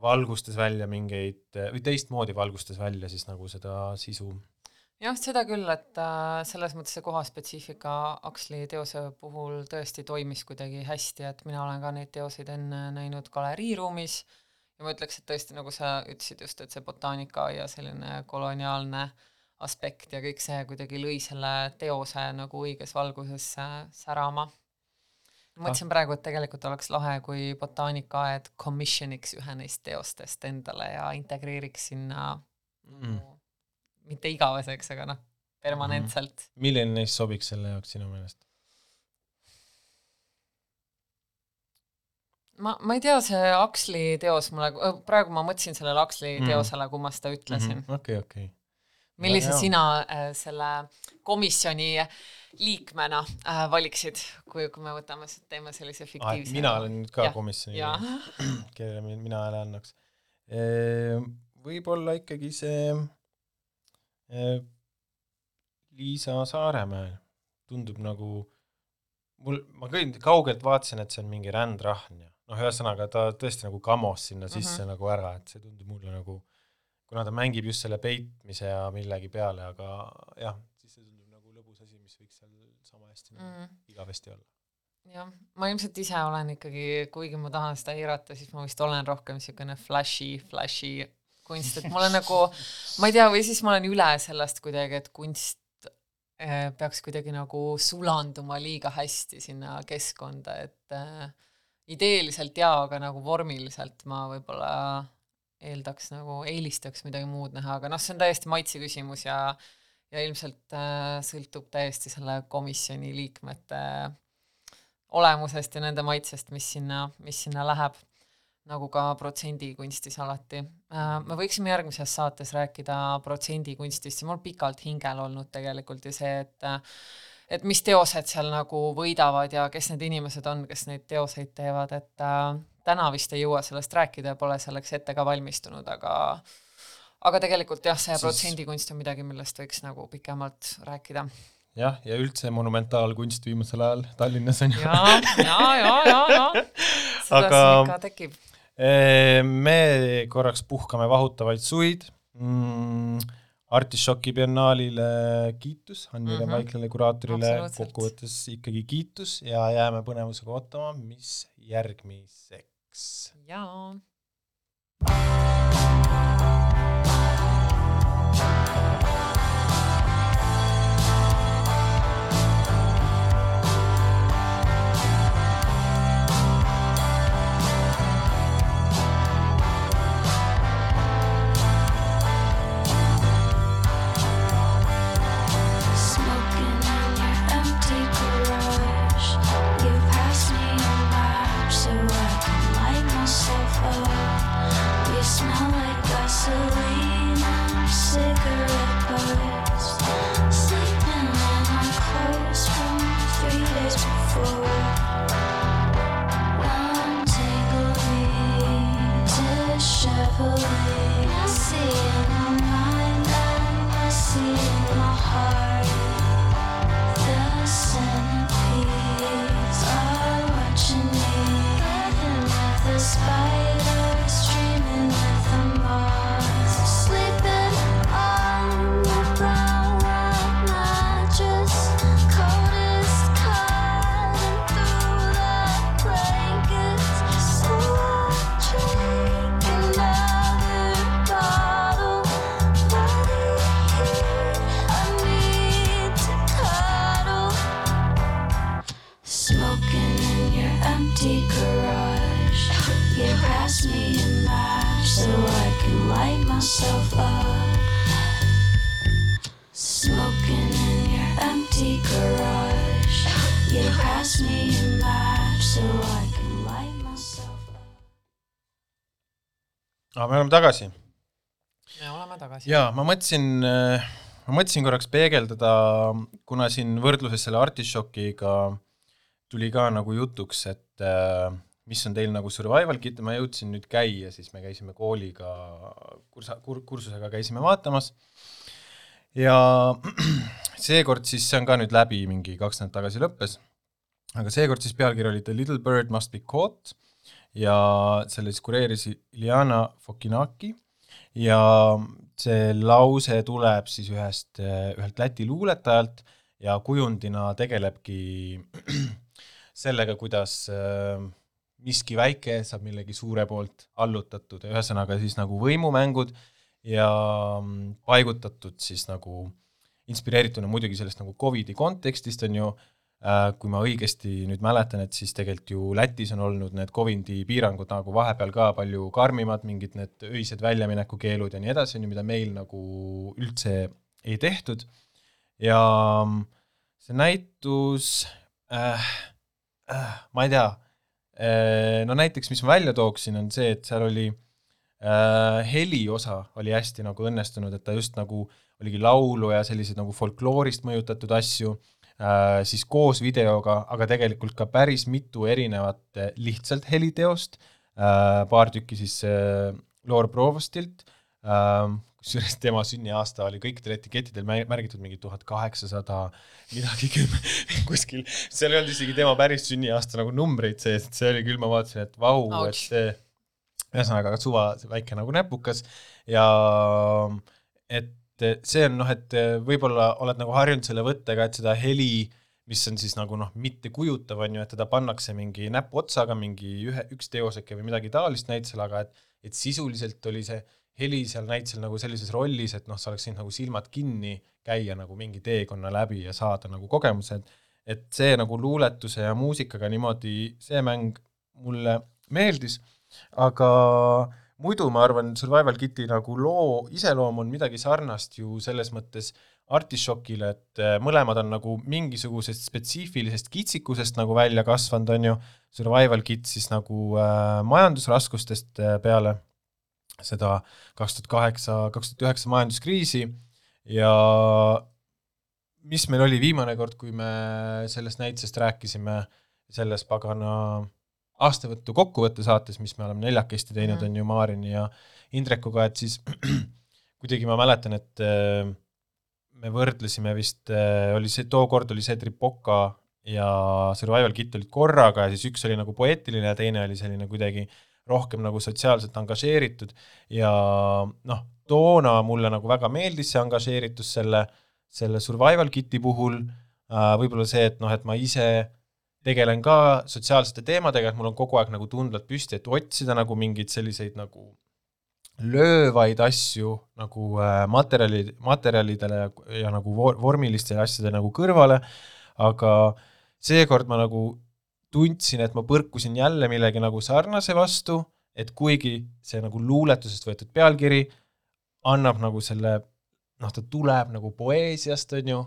valgustas välja mingeid või teistmoodi valgustas välja siis nagu seda sisu.
jah, seda küll, et äh, selles mõttes see kohaspetsiifika Aksli teose puhul tõesti toimis kuidagi hästi, et mina olen ka neid teoseid enne näinud galeriiruumis ja ma ütleks, et tõesti, nagu sa ütlesid just, et see botaanika ja selline koloniaalne aspekt ja kõik see kuidagi lõi selle teose nagu õiges valguses särama mõtlesin praegu, et tegelikult oleks lahe, kui botaanikaaed commissioniks ühe neist teostest endale ja integreeriks sinna mm. no, mitte igaveseks, aga noh, permanentselt mm..
milline neist sobiks selle jaoks sinu meelest?
ma, ma ei tea, see Aksli teos mulle, praegu ma mõtlesin sellele Aksli mm. teosele, kui ma seda ütlesin.
Mhm, okei, okei.
Millise no, sina äh, selle komisjoni liikmena äh, valiksid, kui, kui me võtame, teeme sellise ah, fiktiivse
ah,. mina olen nüüd ka ja. komisjoni kellele mina hääle annaks. võib-olla ikkagi see Liisa Saaremäe tundub nagu, mul, ma küll kaugelt vaatasin, et see on mingi rändrahn ja noh, ühesõnaga ta tõesti nagu kamos sinna sisse mm -hmm. nagu ära, et see tundub mulle nagu, kuna ta mängib just selle peitmise ja millegi peale, aga jah, hästi mm. igavesti olla.
jah, ma ilmselt ise olen ikkagi, kuigi ma tahan seda eirata, siis ma vist olen rohkem niisugune flashy, flashy kunst, et mulle nagu, ma ei tea, või siis ma olen üle sellest kuidagi, et kunst äh, peaks kuidagi nagu sulanduma liiga hästi sinna keskkonda, et äh, ideeliselt jaa, aga nagu vormiliselt ma võib-olla eeldaks nagu, eelistaks midagi muud näha, aga noh, see on täiesti maitse küsimus ja äh, ja ilmselt äh, sõltub täiesti selle komisjoni liikmete olemusest ja nende maitsest, mis sinna, mis sinna läheb, nagu ka protsendikunstis alati äh,. me võiksime järgmises saates rääkida protsendikunstist, see on mul pikalt hingel olnud tegelikult ja see, et et mis teosed seal nagu võidavad ja kes need inimesed on, kes neid teoseid teevad, et äh, täna vist ei jõua sellest rääkida ja pole selleks ette ka valmistunud, aga aga tegelikult jah, see protsendikunst on midagi, millest võiks nagu pikemalt rääkida.
jah, ja üldse monumentaalkunst viimasel ajal Tallinnas on
ju. ja, ja, ja, ja, ja. seda aga siin ikka tekib.
Eh, me korraks puhkame vahutavaid suid mm,. Artišoki biennaalile kiitus, Annile mm -hmm. Vaiklale, kuraatorile kokkuvõttes ikkagi kiitus ja jääme põnevusega ootama, mis järgmiseks.
Jaa. I empty garage. You pass me a match so I can light
myself up. Smoking in your empty garage. You pass me a match so I can light myself up.
aga me oleme tagasi.
me oleme tagasi.
jaa, ma mõtlesin äh ma mõtlesin korraks peegeldada, kuna siin võrdluses selle artišokiga tuli ka nagu jutuks, et äh, mis on teil nagu survival kit, ma jõudsin nüüd käia, siis me käisime kooliga kursa, kur-, kursusega käisime vaatamas. Ja seekord siis, see on ka nüüd läbi, mingi kaks nädalat tagasi lõppes, aga seekord siis pealkiri oli The little bird must be caught ja selle siis kureeris Iljana Fokinaki. Ja see lause tuleb siis ühest, ühelt Läti luuletajalt ja kujundina tegelebki sellega, kuidas äh, miski väike saab millegi suure poolt allutatud. Ja ühesõnaga siis nagu võimumängud ja mm, paigutatud siis nagu inspireerituna muidugi sellest nagu Covidi kontekstist, on ju, äh, kui ma õigesti nüüd mäletan, et siis tegelikult ju Lätis on olnud need Covidi piirangud nagu vahepeal ka palju karmimad, mingid need öised väljaminekukeelud ja nii edasi, on ju, mida meil nagu üldse ei tehtud, ja mm, see näitus äh, ma ei tea. Äh, no näiteks, mis ma välja tooksin, on see, et seal oli äh, heli osa oli hästi nagu õnnestunud, et ta just nagu oligi laulu ja selliseid nagu folkloorist mõjutatud asju äh,, siis koos videoga, aga tegelikult ka päris mitu erinevat äh, lihtsalt heliteost äh,, paar tükki siis äh, Loor Provostilt äh,, kusjuures tema sünniaasta oli kõikidel etikettidel märgitud mingi tuhat kaheksasada midagi kümme kuskil, seal ei olnud isegi tema päris sünniaasta nagu numbreid sees, et see oli küll, ma vaatasin, et vau, et see ühesõnaga suva väike nagu näpukas. Ja et see on noh, et võib-olla oled nagu harjunud selle võttega, et seda heli, mis on siis nagu noh, mittekujutav, on ju, et teda pannakse mingi näpuotsaga, mingi ühe, üks teoseke või midagi taolist näitusel, aga et et sisuliselt oli see heli seal näitusel nagu sellises rollis, et noh, sa oleks võinud nagu silmad kinni käia nagu mingi teekonna läbi ja saada nagu kogemused, et see nagu luuletuse ja muusikaga niimoodi, see mäng mulle meeldis, aga muidu ma arvan, Survival Kiti nagu loo iseloom on midagi sarnast ju selles mõttes Artišokile, et äh, mõlemad on nagu mingisugusest spetsiifilisest kitsikusest nagu välja kasvanud, on ju, Survival Kit siis nagu äh, majandusraskustest äh, peale seda kaks tuhat kaheksa, kaks tuhat üheksa majanduskriisi. Ja mis meil oli viimane kord, kui me sellest näitusest rääkisime, selles pagana aastavõttu kokkuvõtte saates, mis me oleme neljakesti teinud mm, on ju, Maarini ja Indrekuga, et siis kuidagi ma mäletan, et äh, me võrdlesime vist, äh, oli see, tookord oli see Tripoka ja Survival Kit olid korraga ja siis üks oli nagu poeetiline ja teine oli selline kuidagi rohkem nagu sotsiaalselt angažeeritud ja noh, toona mulle nagu väga meeldis see angažeeritus selle, selle survival kit'i puhul. Äh,, võib-olla see, et noh, et ma ise tegelen ka sotsiaalsete teemadega, et mul on kogu aeg nagu tundlad püsti, et otsida nagu mingeid selliseid nagu löövaid asju nagu äh, materjali, materjalidele ja, ja nagu vormilistele asjadele nagu kõrvale, aga seekord ma nagu tundsin, et ma põrkusin jälle millegi nagu sarnase vastu, et kuigi see nagu luuletusest võetud pealkiri annab nagu selle, noh, ta tuleb nagu poeesiast, on ju,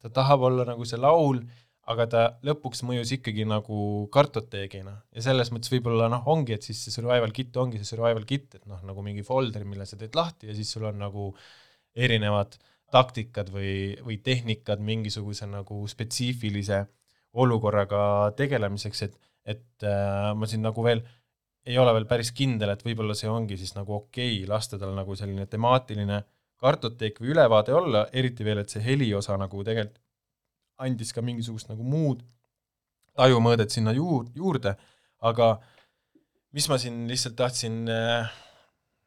ta tahab olla nagu see laul, aga ta lõpuks mõjus ikkagi nagu kartoteegina. Ja selles mõttes võib-olla noh, ongi, et siis see survival kit ongi see survival kit, et noh, nagu mingi folder, mille sa teed lahti ja siis sul on nagu erinevad taktikad või, või tehnikad mingisuguse nagu spetsiifilise olukorraga tegelemiseks, et, et äh, ma siin nagu veel ei ole veel päris kindel, et võib-olla see ongi siis nagu okei okay, lasta tal nagu selline temaatiline kartoteek või ülevaade olla, eriti veel, et see heli osa nagu tegelikult andis ka mingisugust nagu muud tajumõõdet sinna juur-, juurde, aga mis ma siin lihtsalt tahtsin äh,,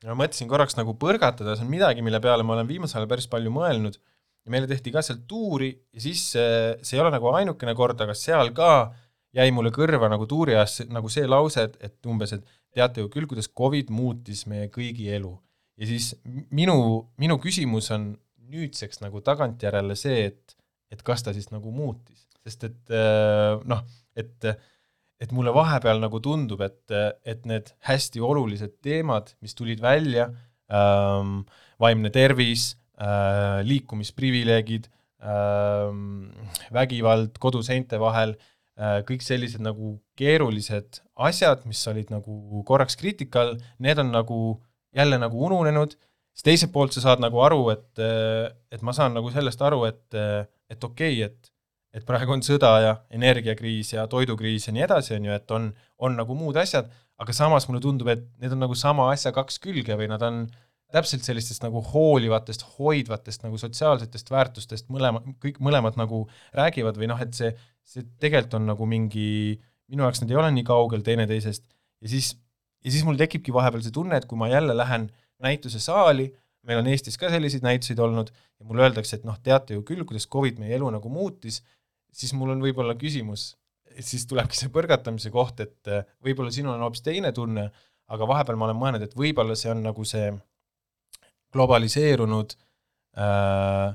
ma mõtlesin korraks nagu põrgatada, see on midagi, mille peale ma olen viimasel ajal päris palju mõelnud ja meile tehti ka seal tuuri ja siis see, see ei ole nagu ainukene kord, aga seal ka jäi mulle kõrva nagu tuuri ajast nagu see lause, et, et umbes, et teate ju küll, kuidas Covid muutis meie kõigi elu. ja siis minu, minu küsimus on nüüdseks nagu tagantjärele see, et, et kas ta siis nagu muutis, sest et äh, noh, et et mulle vahepeal nagu tundub, et, et need hästi olulised teemad, mis tulid välja ähm, vaimne tervis liikumisprivileegid ähm,, vägivald koduseinte vahel äh,, kõik sellised nagu keerulised asjad, mis olid nagu korraks kriitika all, need on nagu jälle nagu ununenud, siis teiselt poolt sa saad nagu aru, et, et ma saan nagu sellest aru, et, et okei okay,, et et praegu on sõda ja energiakriis ja toidukriis ja nii edasi, on ju, et on, on nagu muud asjad, aga samas mulle tundub, et need on nagu sama asja kaks külge või nad on täpselt sellistest nagu hoolivatest, hoidvatest nagu sotsiaalsetest väärtustest mõlema, kõik mõlemad nagu räägivad või noh, et see, see tegelikult on nagu mingi, minu jaoks nad ei ole nii kaugel teineteisest. Ja siis, ja siis mul tekibki vahepeal see tunne, et kui ma jälle lähen näituse saali, meil on Eestis ka selliseid näituseid olnud ja mulle öeldakse, et noh, teate ju küll, kuidas Covid meie elu nagu muutis, siis mul on võib-olla küsimus, siis tulebki see põrgatamise koht, et äh, võib-olla sinul on hoopis teine tunne, aga vahepeal ma olen mõelnud, et võib-olla see on nagu see globaliseerunud äh,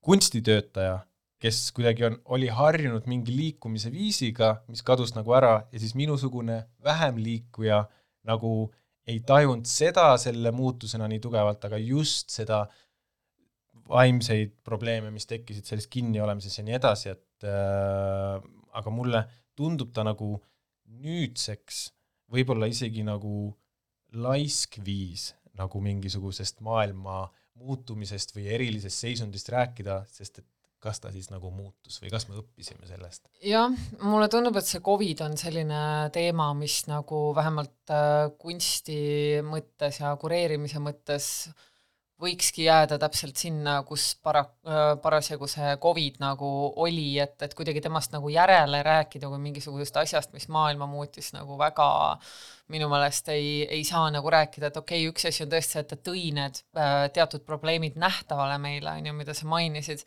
kunstitöötaja, kes kuidagi on, oli harjunud mingi liikumise viisiga, mis kadus nagu ära ja siis minusugune vähem liikuja nagu ei tajunud seda selle muutusena nii tugevalt, aga just seda vaimseid probleeme, mis tekkisid selles kinniolemises ja nii edasi, et äh, aga mulle tundub ta nagu nüüdseks võib-olla isegi nagu laisk viis nagu mingisugusest maailma muutumisest või erilisest seisundist rääkida, sest et kas ta siis nagu muutus või kas me õppisime sellest?
jah, mulle tundub, et see Covid on selline teema, mis nagu vähemalt äh, kunsti mõttes ja kureerimise mõttes äh, võikski jääda täpselt sinna, kus para-, äh, parasjagu see Covid nagu oli, et, et kuidagi temast nagu järele rääkida kui mingisugusest asjast, mis maailma muutis nagu väga minu meelest ei, ei saa nagu rääkida, et okei okay,, üks asi on tõesti see, et ta tõi need äh, teatud probleemid nähtavale meile, on ju, mida sa mainisid,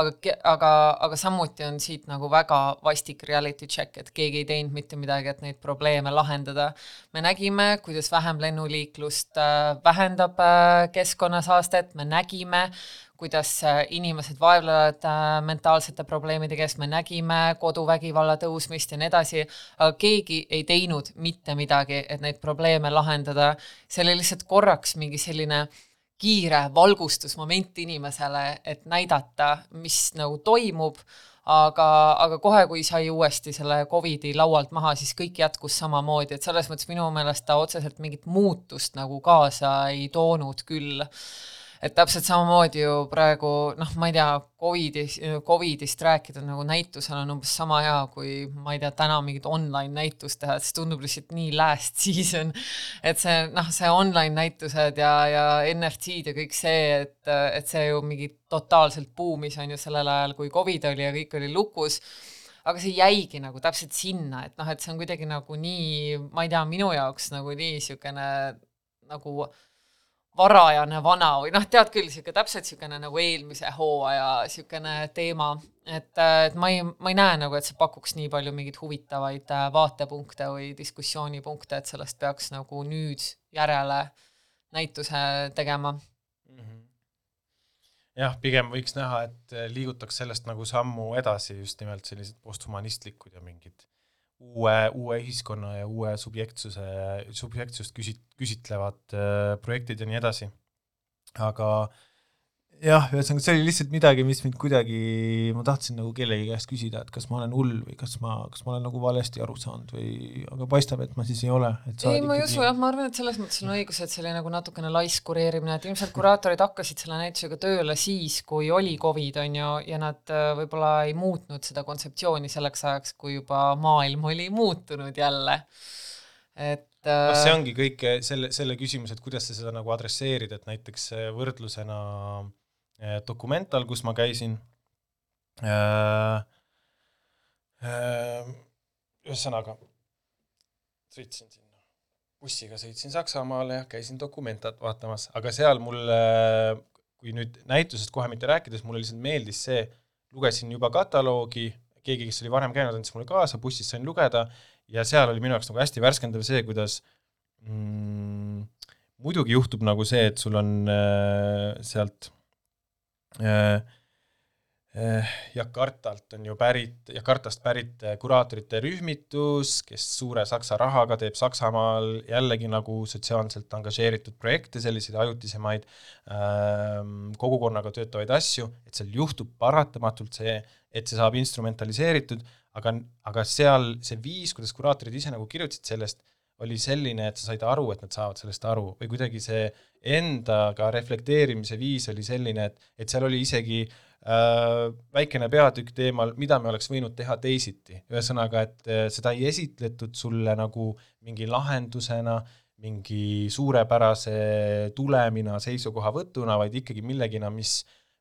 aga, aga, aga samuti on siit nagu väga vastik reality check, et keegi ei teinud mitte midagi, et neid probleeme lahendada. me nägime, kuidas vähem lennuliiklust äh, vähendab äh, keskkonnas aastat, me nägime, kuidas äh, inimesed vaevlevad äh, mentaalsete probleemidega, sest me nägime koduvägivalla tõusmist ja nii edasi, aga keegi ei teinud mitte midagi, et neid probleeme lahendada. see oli lihtsalt korraks mingi selline kiire valgustusmoment inimesele, et näidata, mis nagu toimub, aga, aga kohe, kui sai uuesti selle Covidi laualt maha, siis kõik jätkus samamoodi, et selles mõttes minu meelest ta otseselt mingit muutust nagu kaasa ei toonud küll et täpselt samamoodi ju praegu noh, ma ei tea, Covidis, Covidist rääkida nagu näitusel on umbes sama hea, kui ma ei tea, täna mingit online näitust teha, et see tundub lihtsalt nii last season. et see noh, see online näitused ja, ja NFT-d ja kõik see, et, et see ju mingi totaalselt buumis on ju sellel ajal, kui Covid oli ja kõik oli lukus aga see jäigi nagu täpselt sinna, et noh, et see on kuidagi nagu nii, ma ei tea, minu jaoks nagu nii niisugune nagu varajane vana või noh, tead küll, niisugune täpselt niisugune nagu eelmise hooaja niisugune teema, et, et ma ei, ma ei näe nagu, et see pakuks nii palju mingeid huvitavaid äh, vaatepunkte või diskussioonipunkte, et sellest peaks nagu nüüd järele näituse tegema mm. -hmm.
jah, pigem võiks näha, et liigutaks sellest nagu sammu edasi just nimelt sellised posthumanistlikud ja mingid uue, uue ühiskonna ja uue subjektsuse, subjektsust küsit-, küsitlevad äh, projektid ja nii edasi. aga äh, jah, ühesõnaga see oli lihtsalt midagi, mis mind kuidagi, ma tahtsin nagu kellegi käest küsida, et kas ma olen hull või kas ma, kas ma olen nagu valesti aru saanud või, aga paistab, et ma siis ei ole.
ei, ma ei usu jah, ma arvan, et selles mõttes on õigus, et see oli nagu natukene laisk kureerimine, et ilmselt kuraatorid hakkasid selle näitusega tööle siis, kui oli Covid, on ju, ja nad äh, võib-olla ei muutnud seda kontseptsiooni selleks ajaks, kui juba maailm oli muutunud jälle. et
kas see äh, ongi kõik selle, selle küsimus, et kuidas sa seda nagu adresseerid, et näiteks võrdlusena äh, Documental, kus ma käisin. Eh, eh, ühesõnaga, sõitsin sinna, bussiga sõitsin Saksamaale ja käisin Documentat vaatamas, aga seal mulle, kui nüüd näitusest kohe mitte rääkides, mulle lihtsalt meeldis see, lugesin juba kataloogi, keegi, kes oli varem käinud, andis mulle kaasa, bussis sain lugeda ja seal oli minu jaoks nagu hästi värskendav see, kuidas mm, muidugi juhtub nagu see, et sul on äh, sealt Äh, eh, Jakartalt on ju pärit, Jakartast pärit kuraatorite rühmitus, kes suure Saksa rahaga teeb Saksamaal jällegi nagu sotsiaalselt angažeeritud projekte, selliseid ajutisemaid ähm, kogukonnaga töötavaid asju, et seal juhtub paratamatult see, et see saab instrumentaliseeritud, aga, aga seal see viis, kuidas kuraatorid ise nagu kirjutasid sellest, oli selline, et sa said aru, et nad saavad sellest aru või kuidagi see endaga reflekteerimise viis oli selline, et, et seal oli isegi äh, väikene peatükk teemal, mida me oleks võinud teha teisiti. ühesõnaga, et äh, seda ei esitletud sulle nagu mingi lahendusena, mingi suurepärase tulemina, seisukohavõtuna, vaid ikkagi millegina, mis,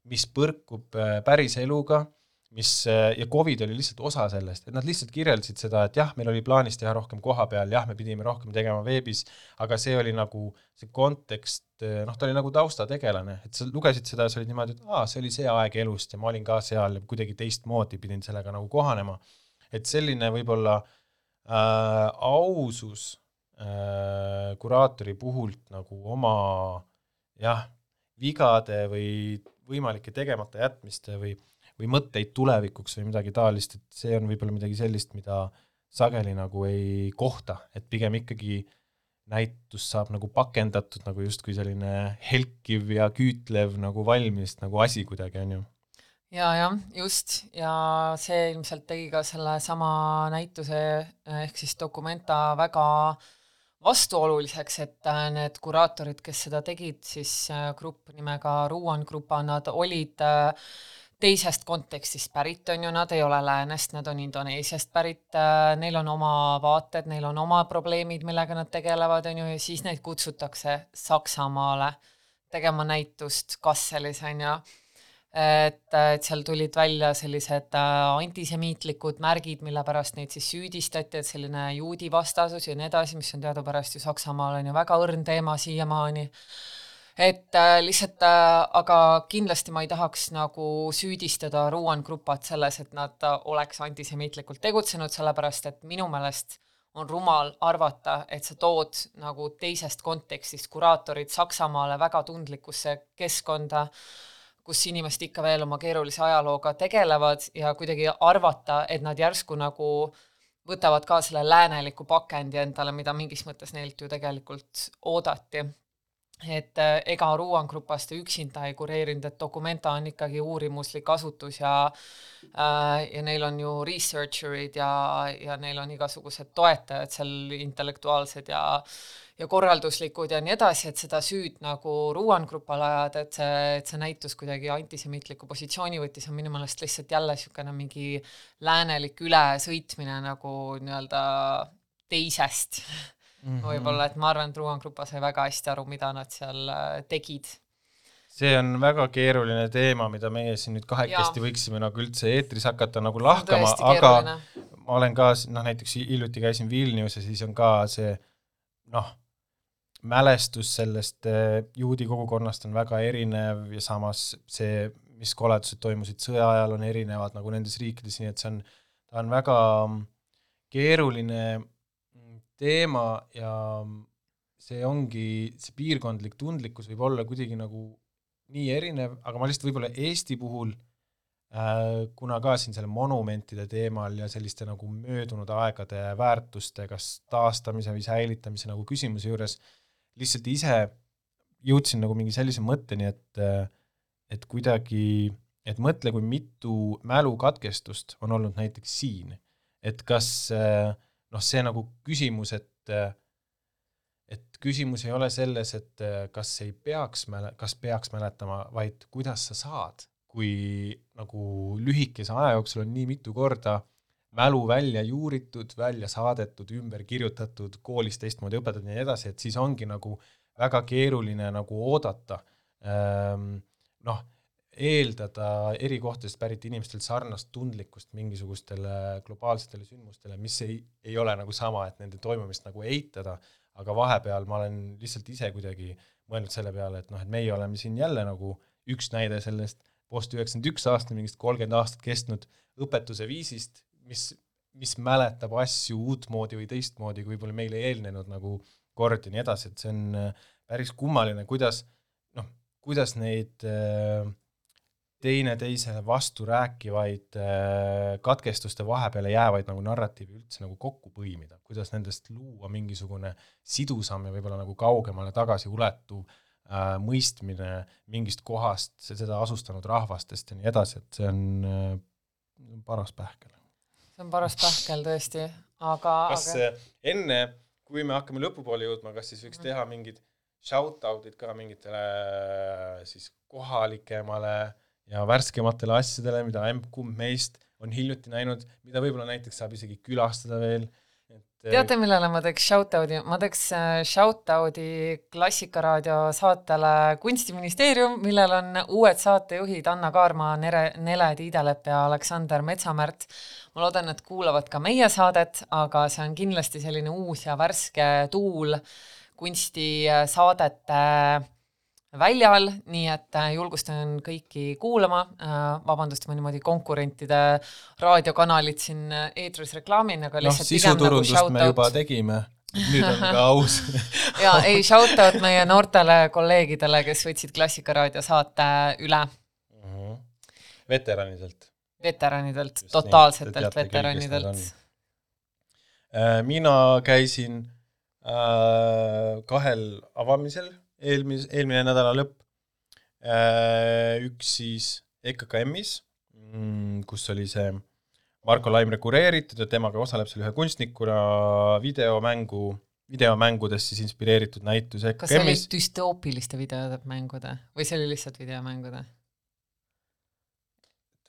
mis põrkub äh, päris eluga mis ja Covid oli lihtsalt osa sellest, et nad lihtsalt kirjeldasid seda, et jah, meil oli plaanis teha rohkem koha peal, jah, me pidime rohkem tegema veebis, aga see oli nagu see kontekst, noh, ta oli nagu taustategelane, et sa lugesid seda ja sa olid niimoodi, et aa, see oli see aeg elust ja ma olin ka seal ja kuidagi teistmoodi pidin sellega nagu kohanema. et selline võib-olla äh, ausus äh, kuraatori puhult nagu oma jah, vigade või võimalike tegemata jätmiste või või mõtteid tulevikuks või midagi taolist, et see on võib-olla midagi sellist, mida sageli nagu ei kohta, et pigem ikkagi näitus saab nagu pakendatud nagu justkui selline helkiv ja küütlev nagu valmis nagu asi kuidagi, on ju.
ja, jah, just, ja see ilmselt tegi ka sellesama näituse ehk siis Documenta väga vastuoluliseks, et äh, need kuraatorid, kes seda tegid, siis äh, grupp nimega Ruan Grupa, nad olid teisest kontekstist pärit, on ju, nad ei ole läänest, nad on Indoneesiast pärit, äh, neil on oma vaated, neil on oma probleemid, millega nad tegelevad, on ju, ja siis neid kutsutakse Saksamaale tegema näitust Kasselis, on ju. et, et seal tulid välja sellised äh, antisemiitlikud märgid, mille pärast neid siis süüdistati, et selline juudi vastasus ja nii edasi, mis on teadupärast ju Saksamaal on ju väga õrn teema siiamaani et äh, lihtsalt äh,, aga kindlasti ma ei tahaks nagu süüdistada Ruan Grupat selles, et nad äh, oleks antisemiitlikult tegutsenud, sellepärast et minu meelest on rumal arvata, et sa tood nagu teisest kontekstist kuraatorid Saksamaale väga tundlikusse keskkonda, kus inimesed ikka veel oma keerulise ajalooga tegelevad ja kuidagi arvata, et nad järsku nagu võtavad ka selle lääneliku pakendi endale, mida mingis mõttes neilt ju tegelikult oodati et äh, ega Ruan Grupast üksinda ei kureerinud, et Documenta on ikkagi uurimuslik asutus ja äh, ja neil on ju researcher'id ja, ja neil on igasugused toetajad seal intellektuaalsed ja ja korralduslikud ja nii edasi, et seda süüd nagu Ruan Grupale ajada, et see, et see näitus kuidagi antisemiitliku positsiooni võttis, on minu meelest lihtsalt jälle niisugune mingi läänelik ülesõitmine nagu nii-öelda teisest mm -hmm. võib-olla, et ma arvan, et Ruan Grupa sai väga hästi aru, mida nad seal äh, tegid.
see on väga keeruline teema, mida meie siin nüüd kahekesti ja. võiksime nagu üldse eetris hakata nagu lahkama, aga ma olen ka, noh näiteks hiljuti käisin Vilnius ja siis on ka see noh, mälestus sellest äh, juudi kogukonnast on väga erinev ja samas see, mis koledused toimusid sõja ajal, on erinevad nagu nendes riikides, nii et see on, ta on väga keeruline teema ja see ongi, see piirkondlik tundlikkus võib olla kuidagi nagu nii erinev, aga ma lihtsalt võib-olla Eesti puhul äh, kuna ka siin selle monumentide teemal ja selliste nagu möödunud aegade väärtuste kas taastamise või säilitamise nagu küsimuse juures lihtsalt ise jõudsin nagu mingi sellise mõtteni, et et kuidagi, et mõtle, kui mitu mälukatkestust on olnud näiteks siin, et kas äh, noh, see nagu küsimus, et et küsimus ei ole selles, et kas ei peaks mäle-, kas peaks mäletama, vaid kuidas sa saad, kui nagu lühikese aja jooksul on nii mitu korda mälu välja juuritud, välja saadetud, ümber kirjutatud, koolis teistmoodi õpetatud ja nii edasi, et siis ongi nagu väga keeruline nagu oodata. Ähm, noh, eeldada eri kohtadest pärit inimestelt sarnast tundlikkust mingisugustele globaalsetele sündmustele, mis ei, ei ole nagu sama, et nende toimumist nagu eitada, aga vahepeal ma olen lihtsalt ise kuidagi mõelnud selle peale, et noh, et meie oleme siin jälle nagu üks näide sellest post üheksakümmend üks aasta, mingist kolmkümmend aastat kestnud õpetuse viisist, mis, mis mäletab asju uutmoodi või teistmoodi, kui võib-olla meile eelnenud nagu kord ja nii edasi, et see on päris kummaline, kuidas noh, kuidas neid äh, teineteisele vasturääkivaid äh, katkestuste vahepeale jäävaid nagu narratiivi üldse nagu kokku põimida, kuidas nendest luua mingisugune sidusam ja võib-olla nagu kaugemale tagasi ulatuv äh, mõistmine mingist kohast, seda asustanud rahvastest ja nii edasi, et see on äh, paras pähkel.
see on paras pähkel tõesti, aga
kas
aga...
äh, enne, kui me hakkame lõpupoole jõudma, kas siis võiks teha mingid shout-out'id ka mingitele äh, siis kohalikemale ja värskematele asjadele, mida emb-kumb meist on hiljuti näinud, mida võib-olla näiteks saab isegi külastada veel, et äh,
teate, millele ma teeks shout-out'i, ma teeks äh, shout-out'i Klassikaraadio saatele Kunstiministeerium, millel on uued saatejuhid Anna Kaarma, Nere, Nele Tiidelepp ja Aleksander Metsamärt. ma loodan, et kuulavad ka meie saadet, aga see on kindlasti selline uus ja värske tuul kunstisaadete väljal, nii et äh, julgustan kõiki kuulama, vabandust, ma niimoodi konkurentide raadiokanalit siin äh, eetris reklaamin, aga
noh,
lihtsalt pigem nagu
sisuturundust me
shout-out
juba tegime, nüüd on ka aus.
Ja ei, shout out meie noortele kolleegidele, kes võtsid Klassikaraadio saate üle.
Mhm. veteranidelt.
veteranidelt,
nii,
totaalsetelt veteranidelt.
Äh, mina käisin äh, kahel avamisel eelmis-, eelmine nädala lõpp äh,. üks siis EKKM-is mm,, kus oli see Marko Laimre kureeritud ja temaga osaleb seal ühe kunstnikuna videomängu, videomängudest siis inspireeritud näitus
kas see oli
EKKM-is.
düstoopiliste videomängude või see oli lihtsalt videomängude?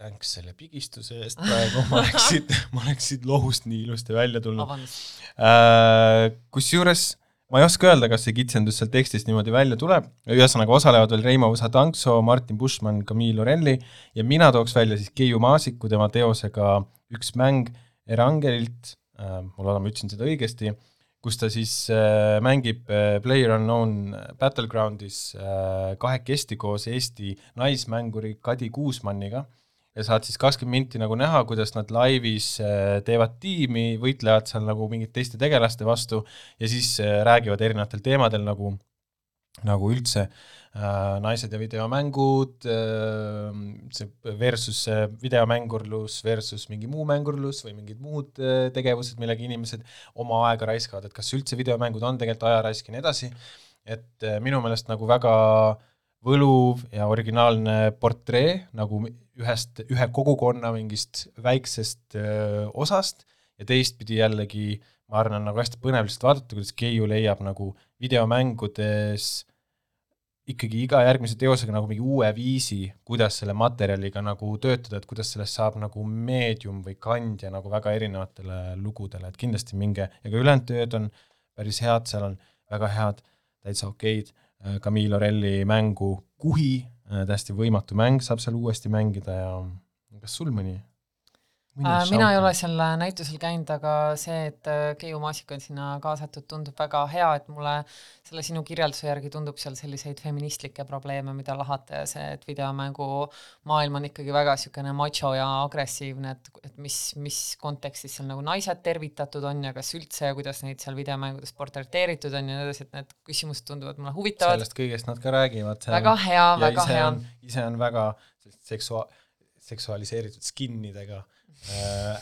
tänks selle pigistuse eest praegu, ma oleksin, ma oleksin lohust nii ilusti välja tulnud. Äh, kusjuures ma ei oska öelda, kas see kitsendus sealt tekstist niimoodi välja tuleb, ühesõnaga osalevad veel Reimo Võsa-Tankso, Martin Buschmann, Camille Orelli ja mina tooks välja siis Keiu Maasiku tema teosega Üks mäng Erangelilt äh,, ma loodan, ma ütlesin seda õigesti, kus ta siis äh, mängib äh, Player Unknown Battlegroundis äh, kahekesti koos Eesti naismänguri Kadi Kuusmanniga ja saad siis kakskümmend minti nagu näha, kuidas nad laivis äh, teevad tiimi, võitlevad seal nagu mingite teiste tegelaste vastu ja siis äh, räägivad erinevatel teemadel nagu, nagu üldse äh, naised ja videomängud äh,, see versus äh, videomängurlus versus mingi muu mängurlus või mingid muud äh, tegevused, millega inimesed oma aega raiskavad, et kas üldse videomängud on tegelikult ajaraisk ja nii edasi, et minu meelest nagu väga võluv ja originaalne portree nagu ühest, ühe kogukonna mingist väiksest öö, osast ja teistpidi jällegi ma arvan, on nagu hästi põnev lihtsalt vaadata, kuidas Keiu leiab nagu videomängudes ikkagi iga järgmise teosega nagu mingi uue viisi, kuidas selle materjaliga nagu töötada, et kuidas sellest saab nagu meedium või kandja nagu väga erinevatele lugudele, et kindlasti minge, ja ka ülejäänud tööd on päris head, seal on väga head, täitsa okeid, Camille Orelli mängu Kuhi, täiesti võimatu mäng, saab seal uuesti mängida ja kas sul mõni?
Äh, mina ei ole seal näitusel käinud, aga see, et äh, Keiu Maasik on sinna kaasatud, tundub väga hea, et mulle selle sinu kirjelduse järgi tundub seal selliseid feministlikke probleeme, mida lahata ja see, et videomängu maailm on ikkagi väga niisugune macho ja agressiivne, et, et mis, mis kontekstis seal nagu naised tervitatud on ja kas üldse ja kuidas neid seal videomängudes portreteeritud on ja nii edasi, et need küsimused tunduvad mulle huvitavad.
sellest kõigest nad ka räägivad.
väga hea, väga hea.
ise on väga seksua-, seksualiseeritud skinnidega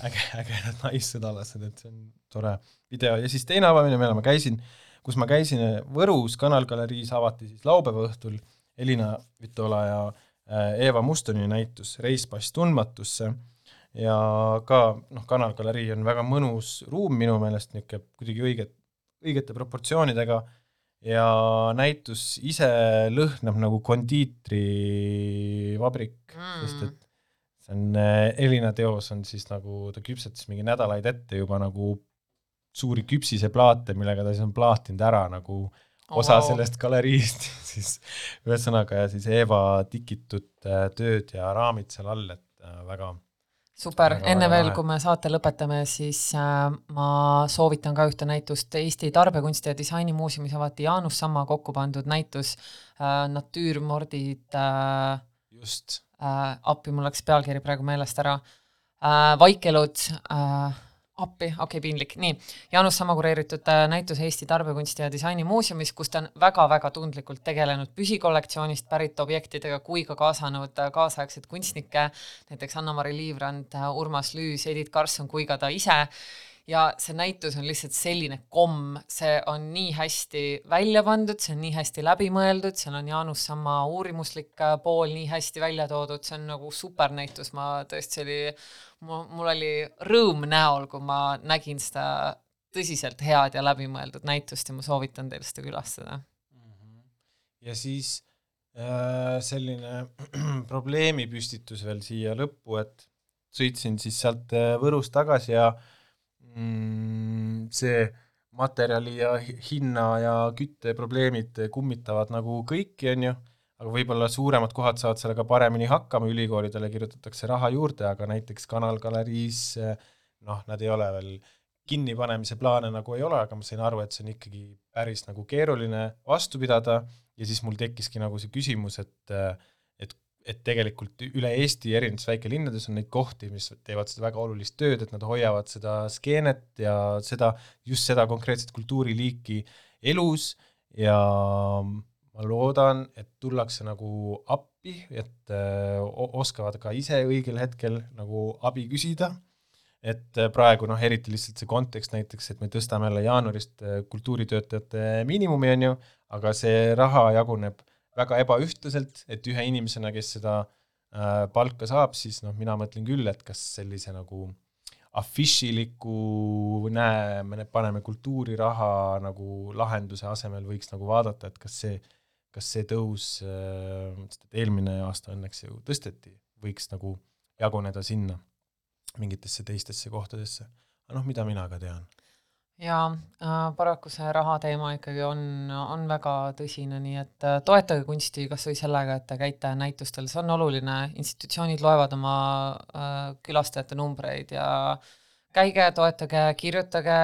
äge, ägedad naissõdalased, et see on tore video ja siis teine avamine, millal ma käisin, kus ma käisin Võrus Kanal galeriis avati siis laupäeva õhtul Elina Vitola ja äh, Eeva Mustoni näitus Reispass tundmatusse ja ka noh, Kanal galerii on väga mõnus ruum minu meelest, niisugune kuidagi õiget, õigete proportsioonidega ja näitus ise lõhnab nagu kondiitrivabrik mm., sest et see on, Elina teos on siis nagu, ta küpsetas mingi nädalaid ette juba nagu suuri küpsiseplaate, millega ta siis on plaatinud ära nagu osa
wow.
sellest galeriist. Siis ühesõnaga ja siis Eeva tikitud äh, tööd ja raamid seal all, et äh, väga
super, enne veel, kui me saate lõpetame, siis äh, ma soovitan ka ühte näitust, Eesti Tarbekunsti ja Disainimuuseumis avati Jaanus Samma kokku pandud näitus äh, Natüürmordid äh,
just
äh, appi, mul läks pealkiri praegu meelest ära. Äh,, Vaikelud äh, appi, okei okay,, piinlik, nii. Jaanus Sama kureeritud äh, näitus Eesti Tarbekunsti ja Disainimuuseumis, kus ta on väga-väga tundlikult tegelenud püsikollektsioonist pärit objektidega, kui ka kaasanud äh, kaasaegseid kunstnikke, näiteks Anna-Mari Liivrand, Urmas Lüüs, Edith Karlsson kui ka ta ise ja see näitus on lihtsalt selline komm, see on nii hästi välja pandud, see on nii hästi läbimõeldud, seal on Jaanus Samma uurimuslik äh, pool nii hästi välja toodud, see on nagu supernäitus, ma tõesti, see oli, mul oli rõõm näol, kui ma nägin seda tõsiselt head ja läbimõeldud näitust ja ma soovitan teil seda külastada.
ja siis äh, selline probleemipüstitus veel siia lõppu, et sõitsin siis sealt äh, Võrust tagasi ja äh, see materjali ja hinna ja kütteprobleemid kummitavad nagu kõiki, on ju, aga võib-olla suuremad kohad saavad sellega paremini hakkama, ülikoolidele kirjutatakse raha juurde, aga näiteks Kanalgaleriis noh, nad ei ole veel kinnipanemise plaane nagu ei ole, aga ma sain aru, et see on ikkagi päris nagu keeruline vastu pidada. Ja siis mul tekkiski nagu see küsimus, et et tegelikult üle Eesti erinevates väikelinnades on neid kohti, mis teevad seda väga olulist tööd, et nad hoiavad seda skeenet ja seda, just seda konkreetset kultuuriliiki elus. Ja ma loodan, et tullakse nagu appi, et öö, oskavad ka ise õigel hetkel nagu abi küsida, et praegu noh, eriti lihtsalt see kontekst näiteks, et me tõstame jälle jaanuarist kultuuritöötajate miinimumi, on ju, aga see raha jaguneb väga ebaühtlaselt, et ühe inimesena, kes seda äh, palka saab, siis noh, mina mõtlen küll, et kas sellise nagu afišiliku, näe, me paneme kultuuriraha nagu lahenduse asemel võiks nagu vaadata, et kas see, kas see tõus äh,, eelmine aasta õnneks ju tõsteti, võiks nagu jaguneda sinna mingitesse teistesse kohtadesse. aga noh, mida mina ka tean
jaa äh,, paraku see raha teema ikkagi on, on väga tõsine, nii et äh, toetage kunsti kas või sellega, et te käite näitustel, see on oluline, institutsioonid loevad oma äh, külastajate numbreid ja käige, toetage, kirjutage,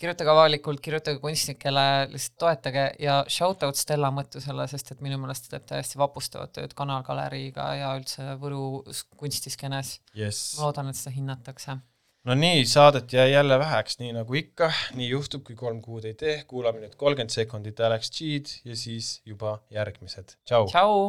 kirjutage avalikult, kirjutage kunstnikele, lihtsalt toetage ja shout out Stella Mõttusele, sest et minu meelest ta teeb täiesti vapustavat tööd Kanal galeriiga ja üldse Võru kunstiskenes.
Yes..
loodan, et seda hinnatakse
no nii, saadet jäi jälle väheks, nii nagu ikka, nii juhtub, kui kolm kuud ei tee, kuulame nüüd kolmkümmend sekundit Alex G-d ja siis juba järgmised, tšau.
tšau.